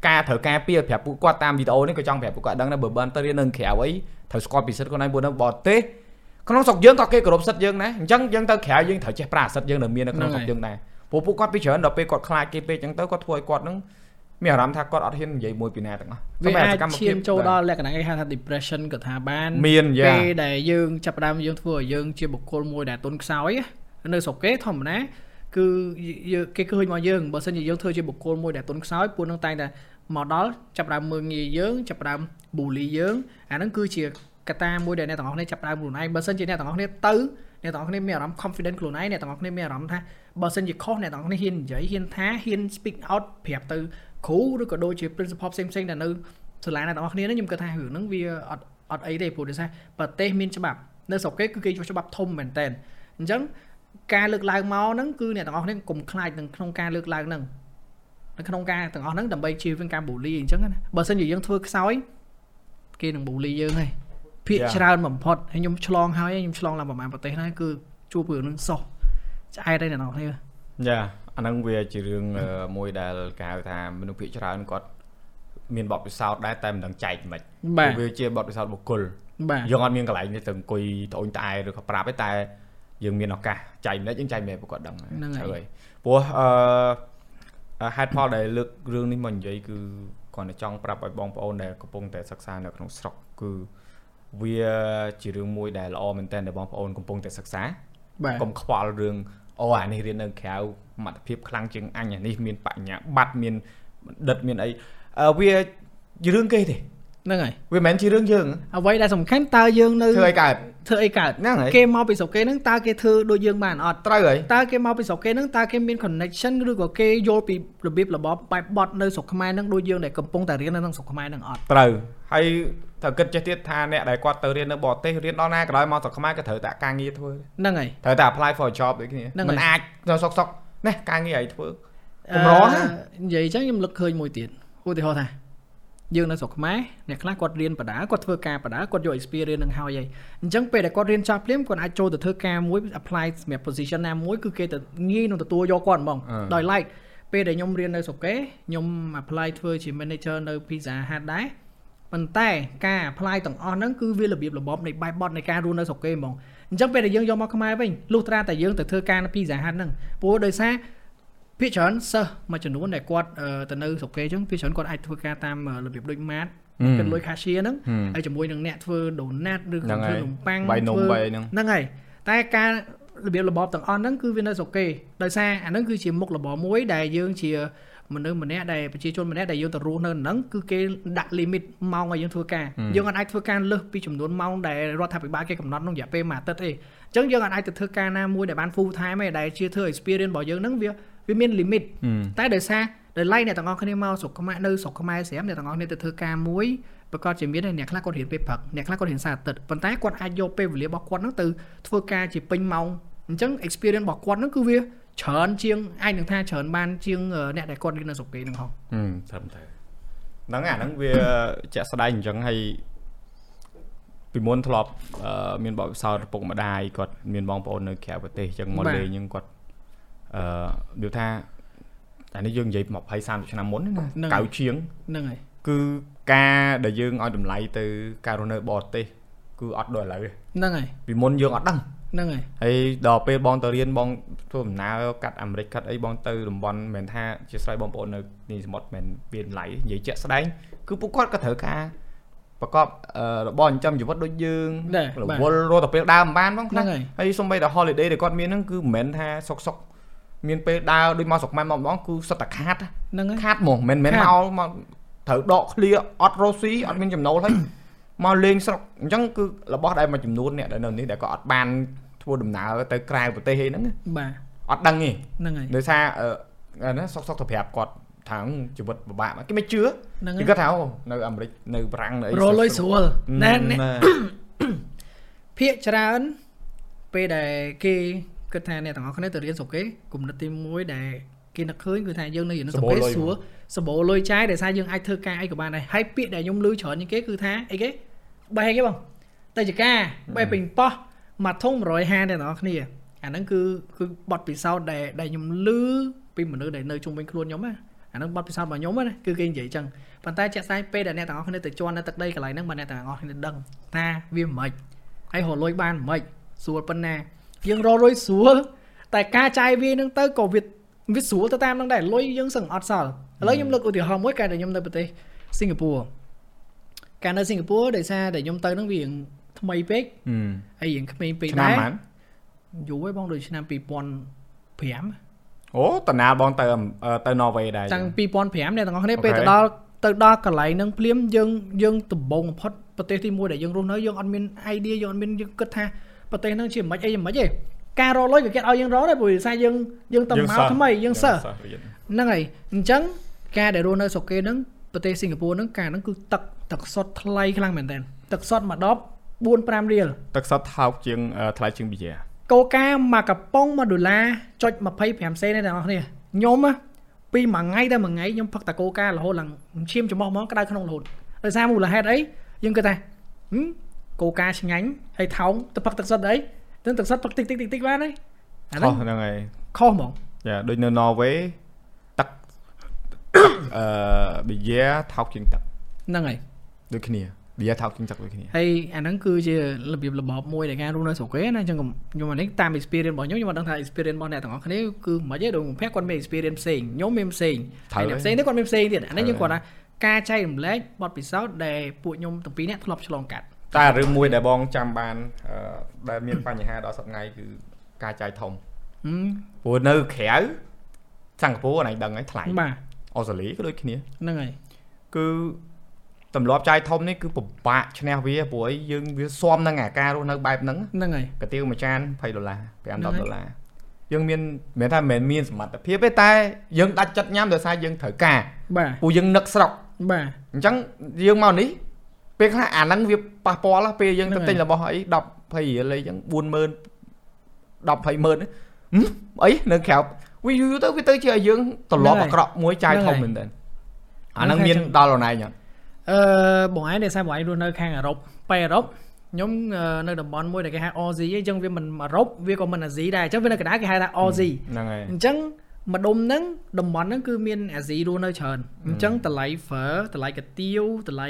Speaker 1: ការត្រូវការពារប្រាប់ពួកគាត់តាមវីដេអូនេះក៏ចង់ប្រាប់ពួកគាត់ដឹងដែរបើបានទៅរៀននៅក្រៅអីត្រូវស្គាល់ពីសិទ្ធិខ្លួនឯងព្រោះនៅបរទេសក្នុងស្រុកយើងក៏គេគោរពសិទ្ធិយើងដែរអញ្ចឹងយើងទៅក្រៅយើងត្រូវចេះប្រាសិទ្ធិយើងនៅមាននៅក្នុងស្រុកយើងដែរព្រោះពួកគាត់ពីច្រើនដល់ពេលគាត់ខ្លាចគេពេកអញ្ចឹងទៅគាត់ធ្វើឲ្យគាត់នឹងមានអារម្មណ៍ថាគាត់អត់ហ៊ាននិយាយមួយពីណាទាំងអស់
Speaker 2: វាអាចឈានចូលដល់លក្ខណៈគេហៅថា depression ក៏ថាបាន
Speaker 1: មានយ៉ា
Speaker 2: ពេលដែលយើងចាប់ផ្ដើមយើងធ្វើឲ្យយើងជាបុគ្គលមួយដែលទុនខ្សោយនៅស្រុកគេធម្មតាគឺគេឃើញមកយើងបើសិនជាយើងធ្វើជាបុគ្គលមួយដែលទុនខ្សោយពួកនឹងតែងតែ មកដល់ចាប់ដើមមើងងាយយើងចាប់ដើម bully យើងអាហ្នឹងគឺជាកត្តាមួយដែលអ្នកទាំងអស់គ្នាចាប់ដើមខ្លួនឯងបើសិនជាអ្នកទាំងអស់គ្នាទៅអ្នកទាំងអស់គ្នាមានអារម្មណ៍ confident ខ្លួនឯងអ្នកទាំងអស់គ្នាមានអារម្មណ៍ថាបើសិនជាខុសអ្នកទាំងអស់គ្នាហ៊ាននិយាយហ៊ានថាហ៊ាន speak out ប្រាប់ទៅគ្រូឬក៏ដូចជា principal ផ្សេងផ្សេងដែលនៅសាលាអ្នកទាំងអស់គ្នាខ្ញុំគិតថារឿងហ្នឹងវាអត់អត់អីទេព្រោះដោយសារប្រទេសមានច្បាប់នៅស្រុកគេគឺគេយកច្បាប់ធំមែនតើអញ្ចឹងការលើកឡើងមកហ្នឹងគឺអ្នកទាំងអស់គ្នាកុំខ្លាចនឹងក្នុងការលើកឡើងហ្នឹង នៅក្នុងការទាំងអស់ហ្នឹងដើម្បីជៀសវាងការបូលីអញ្ចឹងណាបើមិនជាយើងធ្វើខ្សោយគេនឹងបូលីយើងហើយភាក
Speaker 1: Yeah.
Speaker 2: ច្រើនបំផុតហើយខ្ញុំឆ្លងហើយខ្ញុំឆ្លងឡើងប្រហែលប្រទេសហ្នឹងគឺជួបរឿងហ្នឹងសោះឆ្អែតហើយអ្នកនរគ្នា
Speaker 1: យ៉ាអាហ្នឹងវាជារឿងអឺមួយដែលគេហៅថាមនុស្សភាគច្រើនគាត់មានបទពិសោធន៍ដែរតែមិនដឹងចែកមិន
Speaker 2: បាទ
Speaker 1: ព្រោះវាជាបទពិសោធន៍បុគ្គល
Speaker 2: បាទ
Speaker 1: យើងអត់មានកន្លែងនេះទៅអង្គុយត្អូញត្អែឬក៏ប្រាប់ទេតែយើងមានឱកាសចែកម្លេចយើងចែកម្លេចពួកគាត់ដឹង
Speaker 2: ហ្នឹងហើយ
Speaker 1: ជ្រៅហើយព្រោះអឺ ហេតុផលដែលលើករឿងនេះមកនិយាយគឺគាត់តែចង់ប្រាប់ឲ្យបងប្អូនដែលកំពុងតែសិក្សានៅក្នុងស្រុកគឺវាជារឿងមួយដែលល្អមែនទែនដែលបងប្អូនកំពុងតែសិក្សា
Speaker 2: បាទ
Speaker 1: កុំខ្វល់រឿងអូអានេះរៀននៅក្រៅសមត្ថភាពខ្លាំងជាងអញអានេះមានបញ្ញាបត្រមានបណ្ឌិតមានអីអឺវាជារឿងគេទេ
Speaker 2: ហ្នឹងហើយ
Speaker 1: វាមិនមែនជារឿងយើង
Speaker 2: អ្វីដែលសំខាន់តើយើងនៅ
Speaker 1: ធ្វើឲ្យកើត
Speaker 2: ធ្វើអីកើត
Speaker 1: ហ្នឹងហើយ
Speaker 2: គេមកពីស្រុកគេហ្នឹងតើគេធ្វើដូចយើងបានអត់
Speaker 1: ត្រូវហើយ
Speaker 2: តើគេមកពីស្រុកគេហ្នឹងតើគេមាន connection ឬក៏គេយល់ពីរបៀបរបបបែបបត់នៅស្រុកខ្មែរហ្នឹងដូចយើងដែលកំពុងតែរៀននៅក្នុងស្រុកខ្មែរហ្នឹងអត់
Speaker 1: ត្រូវហើយត្រូវគិតចេះទៀតថាអ្នកដែលគាត់ទៅរៀននៅបរទេសរៀនដល់ណាក៏ដោយមកស្រុកខ្មែរក៏ត្រូវតែការងារធ្វើ
Speaker 2: ហ្នឹងហើយ
Speaker 1: ត្រូវតែ apply for a job ដូចគ្នា
Speaker 2: ហ្នឹងហើយ
Speaker 1: មិនអាចនៅសុកសុកនេះការងារឲ្យធ្វើកម្រណា
Speaker 2: អឺនិយាយអញ្ចឹងខ្ញុំលឹកឃើញមួយទៀតឧទាហរណ៍ថា យើងនៅស្រុកខ្មែរអ្នកខ្លះគាត់រៀនបដាគាត់ធ្វើការបដាគាត់យក experience នឹងហើយហើយអញ្ចឹងពេលដែលគាត់រៀនចប់ភ្លាមគាត់អាចចូលទៅធ្វើការមួយ apply សម្រាប់ position ណាមួយគឺគេទៅងាយនឹងទទួលយកគាត់ហ្មង
Speaker 1: អឺ
Speaker 2: ដោយ like ពេលដែលខ្ញុំរៀននៅស្រុកគេខ្ញុំ apply ធ្វើជា manager នៅ Pizza Hut ដែរប៉ុន្តែការ apply ទាំងអស់ហ្នឹងគឺវារបៀបរបបនៃបែបបត់នៃការរស់នៅស្រុកគេហ្មងអញ្ចឹងពេលដែលយើងយកមកខ្មែរវិញលុះត្រាតែយើងទៅធ្វើការនៅ Pizza Hut ហ្នឹងព្រោះដោយសារ ភាគច្រើនសិស្សមួយចំនួនដែលគាត់អឺទៅនៅស្រុកគេអញ្ចឹងភាគច្រើនគាត់អាចធ្វើការតាមអឺរបៀបដូចម៉ាតគិតលុយ cashier ហ្នឹង
Speaker 1: ហឹម
Speaker 2: ហើយជាមួយនឹងអ្នកធ្វើ donut ឬ
Speaker 1: ហ្នឹង
Speaker 2: ក៏ធ្វើ
Speaker 1: ហើយ
Speaker 2: នំប៉័ង
Speaker 1: បាយនំ
Speaker 2: ធ្វើ
Speaker 1: បាយហ្នឹង
Speaker 2: ហ្នឹងហើយតែការរបៀបរបបទាំងអស់ហ្នឹងគឺវានៅស្រុកគេដោយសារអាហ្នឹងគឺជាមុខរបរមួយដែលយើងជាមនុស្សម្នាក់ដែលប្រជាជនម្នាក់ដែលយើងទៅរស់នៅហ្នឹងគឺគេដាក់ limit ម៉ោងឲ្យយើងធ្វើការយើងអត់អាចធ្វើការលើសពីចំនួនម៉ោងដែលរដ្ឋាភិបាលគេកំណត់ក្នុងរយៈពេលមួយអាទិត្យទេអញ្ចឹងយើងអត់អាចទៅធ្វើការណាមួយដែលបាន full time ទេដែលជាធ្វើ experience របស់យើងហ្នឹងវា វាមាន limit តែដោយសារដោយឡែកអ្នកទាំងអស់គ្នាមកស្រុកខ្មែរនៅស្រុកខ្មែរស្រាប់អ្នកទាំងអស់គ្នាទៅធ្វើការមួយប្រកាសជាមានហើយអ្នកខ្លះគាត់រៀនពេលព្រឹកអ្នកខ្លះគាត់រៀនសារអាទិត្យប៉ុន្តែគាត់អាចយកពេលវេលារបស់គាត់ហ្នឹងទៅធ្វើការជាពេញម៉ោងអញ្ចឹង experience របស់គាត់ហ្នឹងគឺវាច្រើនជាងអាចនឹងថាច្រើនបានជាងអឺអ្នកដែលគាត់រៀននៅស្រុកគេហ្នឹងហ៎
Speaker 1: ហឹមត្រឹមត្រូវហ្នឹងអាហ្នឹងវាជាក់ស្ដែងអញ្ចឹងហើយពីមុនធ្លាប់អឺមានបទពិសោធន៍ឪពុកម្ដាយគាត់មានបងប្អូននៅក្រៅប្រទេសអញ្ចឹងមក
Speaker 2: បាទ
Speaker 1: លេងអញ្ចឹងគាត់ អឺនិយាយថាអានេះយើងនិយាយ20 30ឆ្នាំមុនណាកៅជាង
Speaker 2: ហ្នឹងហើយ
Speaker 1: គឺការដែលយើងឲ្យតម្លៃទៅការរស់នៅបរទេសគឺអត់ដូចឥឡូវទេ
Speaker 2: ហ្នឹងហើយ
Speaker 1: ពីមុនយើងអត់ដឹង
Speaker 2: ហ្នឹងហើយ
Speaker 1: ហើយដល់ពេលបងទៅរៀនបងធ្វើដំណើរកាត់អាមេរិកកាត់អីបងទៅតំបន់មិនមែនថាជាស្រ័យបងប្អូននៅនេះសមុទ្រមិនមែនវាតម្លៃទេនិយាយជាក់ស្ដែងគឺពួកគាត់ក៏ត្រូវការប្រកបអឺរបរចិញ្ចឹមជីវិតដូចយើង
Speaker 2: ដែរ
Speaker 1: រ
Speaker 2: បាទ
Speaker 1: វល់រត់ទៅពេលដើរមិនបានបងខ្លះ
Speaker 2: ហ្នឹងហើយ
Speaker 1: ហើយសំបីតែ holiday ដែលគាត់មានហ្នឹងគឺមិនមែនថាសុកសុក មានពេលដើរដូចមកស្រុកម៉ែមកម្ដងគឺសុទ្ធតែខាត
Speaker 2: ហ្នឹងហើយ
Speaker 1: ខាតហ្មងមិនមែន
Speaker 2: ខាត
Speaker 1: មកមកត្រូវដកឃ្លាអត់រស់ស៊ីអត់មានចំណូលហើយមកលេងស្រុកអញ្ចឹងគឺរបស់ដែលមួយចំនួនអ្នកដែលនៅនេះដែលក៏អត់បានធ្វើដំណើរទៅក្រៅប្រទេសអីហ្នឹង
Speaker 2: បាទ
Speaker 1: អត់ដឹងទេ
Speaker 2: ហ្នឹងហើយ
Speaker 1: ដោយសារអឺអាណាសុកសុកទៅប្រាប់គាត់ថាជីវិតពិបាកគេមិនជឿ
Speaker 2: ហ្នឹងហើ
Speaker 1: គេ
Speaker 2: យ
Speaker 1: គាត់ថាអូនៅអាមេរិកនៅប្រាំងនៅអី
Speaker 2: រលុយស្រួលណែអ្នក
Speaker 1: ណែ
Speaker 2: ភាកច្រើនពេលដែលគេ គិតថាអ្នកទាំងអស់គ្នាទៅរៀនស្រុកគេគំនិតទី1ដែលគេនឹកឃើញគឺថាយើងនៅរៀននៅស្រុកគេស្រួលសបោលុយចាយដោយសារយើងអាចធ្វើការអីក៏បានដែរហើយពាក្យដែលខ្ញុំឮច្រើនជាងគេគឺថាអីគេបែកគេបងទៅជាការបែកពេញប៉ោះមួយធុង150អ្នកទាំងអស់គ្នាអាហ្នឹងគឺគឺបទពិសោធន៍ដែលដែលខ្ញុំឮពីមនុស្សដែលនៅជុំវិញខ្លួនខ្ញុំណាអាហ្នឹងបទពិសោធន៍របស់ខ្ញុំណាគឺគេនិយាយចឹងប៉ុន្តែជាក់ស្ដែងពេលដែលអ្នកទាំងអស់គ្នាទៅជន់នៅទឹកដីកន្លែងហ្នឹងបើអ្នកទាំងអស់គ្នាដឹងថាវាមិនខ្មិចហើយរកលុយបានមិនស្រួលប៉ុណ្ណា យើងរកលុយស្រួលតែការចាយវានឹងទៅក៏វាវាស្រួលទៅតាមនឹងដែរលុយយើងសឹងអត់សល់ឥឡូវខ្ញុំលើកឧទាហរណ៍មួយកាលដែលខ្ញុំនៅប្រទេសសិង្ហបុរីកាលនៅសិង្ហបុរីដោយសារតែខ្ញុំទៅនឹងវារៀងថ្មីពេក
Speaker 1: ហឹម
Speaker 2: ហើយរៀងក្មេងពេក
Speaker 1: ឆ្នាំ
Speaker 2: ដែរ
Speaker 1: បាន
Speaker 2: យូរហើយបងដូចឆ្នាំ2005
Speaker 1: អូតាណាលបងទៅអឺទៅណ័រវេសដែរ
Speaker 2: តាំង2005អ្នកទាំងអស់គ្នា
Speaker 1: អូខេ
Speaker 2: ពេលទៅដល់ទៅដល់កន្លែងហ្នឹងភ្លាមយើងយើងដំបងបំផុតប្រទេសទី1ដែលយើងរស់នៅយើងអត់មាន idea យើងអត់មានយើងគិតថា ប្រទេសហ្នឹងជាមិនអីមិនទេការរកលុយក៏គេឲ្យយើងរកដែរព្រោះដោយសារយើងយើងទៅមកថ្មីយើងសិស្ស
Speaker 1: រៀន
Speaker 2: ហ្នឹងហើយអញ្ចឹងការដែលរស់នៅស្រុកគេហ្នឹងប្រទេសសិង្ហបុរីហ្នឹងការហ្នឹងគឺទឹកទឹកសុទ្ធថ្លៃខ្លាំងមែនតើទឹកសុទ្ធមួយដប4 5រៀល
Speaker 1: ទឹកសុទ្ធថោកជាងអឺថ្លៃជាងប៊ីយ៉ា
Speaker 2: កូកាមកកំប៉ុង1ដុល្លារចុច25សេនទេអ្នកនរគ្នាខ្ញុំណាពីមួយថ្ងៃទៅមួយថ្ងៃខ្ញុំផឹកតែកូការហូតឡើងឈាមច្រមុះហ្មងក្តៅក្នុងរហូតដោយសារមូលហេតុអីយើងគិតថា ហឹមកូកាឆ្ងាញ់ហើយថោងទៅផឹកទឹកសុទ្ធអីទៅទឹកសុទ្ធផឹកតិចតិចតិចតិចបានហើយអា
Speaker 1: ខុ
Speaker 2: ហ្នឹង
Speaker 1: សហ្នឹងហើយ
Speaker 2: ខុសហ្មង
Speaker 1: យ៉ាដូចនៅ Norway ទឹកអឺប៊ីយ៉ាថោកជាងទឹក
Speaker 2: ហ្នឹងហើយ
Speaker 1: ដូចគ្នាប៊ីយ៉ាថោកជាងទឹកដូចគ្នា
Speaker 2: ហើយអាហ្នឹងគឺជារបៀបរបបមួយនៃការរស់នៅស្រុកគេណាអញ្ចឹងខ្ញុំខ្ញុំអានេះតាម experience របស់ខ្ញុំខ្ញុំអត់ដឹងថា experience របស់អ្នកទាំងអស់គ្នាគឺមិនទេដូចខ្ញុំភ័ក្រគាត់មាន experience ផ្សេងខ្ញុំមានផ្សេងហើយអ្នកផ្សេងនេះគាត់មានផ្សេងទៀតអានេះយើងគាត់ថាការចែករំលែកបទពិសោធន៍ដែលពួកខ្ញុំទាំងពីរនាក់ធ្លាប់ឆ្លងកាត់
Speaker 1: តែរឿងមួយដែលបងចាំបានអឺដែលមានបញ្ហាដល់សប្តាហ៍ថ្ងៃគឺការចាយធំ
Speaker 2: ហឹម
Speaker 1: ព្រោះនៅក្រៅសិង្ហបុរីអនឯងដឹងហើយថ្លៃ
Speaker 2: បាទ
Speaker 1: អូស្ត្រាលីក៏ដូចគ្នា
Speaker 2: ហ្នឹងហើយ
Speaker 1: គឺទម្លាប់ចាយធំនេះគឺពិបាកឈ្នះវាព្រោះអីយើងវាស៊ាំនឹងអាការរស់នៅបែបហ្នឹង
Speaker 2: ហ្នឹងហើយ
Speaker 1: កាទៀវមួយចាន20ដុល្លារ5
Speaker 2: ហ្នឹង
Speaker 1: 10
Speaker 2: ហើយ
Speaker 1: ដុល្លារយើងមានមិនមែនថាមិនមែនមានសមត្ថភាពទេតែយើងដាច់ចិត្តញ៉ាំដោយសារយើងត្រូវការ
Speaker 2: បាទ
Speaker 1: ព្រោះយើងនឹកស្រុក
Speaker 2: បាទ
Speaker 1: អញ្ចឹងយើងមកនេះ ពេលខ្លះអាហ្នឹងវាប៉ះពាល់ណាពេលយើង
Speaker 2: ហ្នឹង
Speaker 1: ទៅ
Speaker 2: ហើយ
Speaker 1: ទិញរបស់អី10 20រៀលអីចឹង40000 10 20000ហឹមអីនៅក្រៅវាយូរទៅវាទៅជាឲ្យយើងត្រឡប់អាក្រក់មួយចាយធំមែនតើអាហ្នឹងមានដល់អនឡាញអត់
Speaker 2: អឺបងឯងដែលសារបងឯងរស់នៅខាងអឺរ៉ុបប៉ែអឺរ៉ុបខ្ញុំអឺនៅតំបន់មួយដែលគេហៅ Aussie អញ្ចឹងវាមិនអឺរ៉ុបវាក៏មិនអាស៊ីដែរអញ្ចឹងវានៅកណ្ដាលគេហៅថា Aussie
Speaker 1: ហ្នឹងហើយ
Speaker 2: អញ្ចឹងម្ដុំហ្នឹងតំបន់ហ្នឹងគឺមានអាស៊ីរស់នៅច្រើនអញ្ចឹងតម្លៃ fur តម្លៃកាទៀវតម្លៃ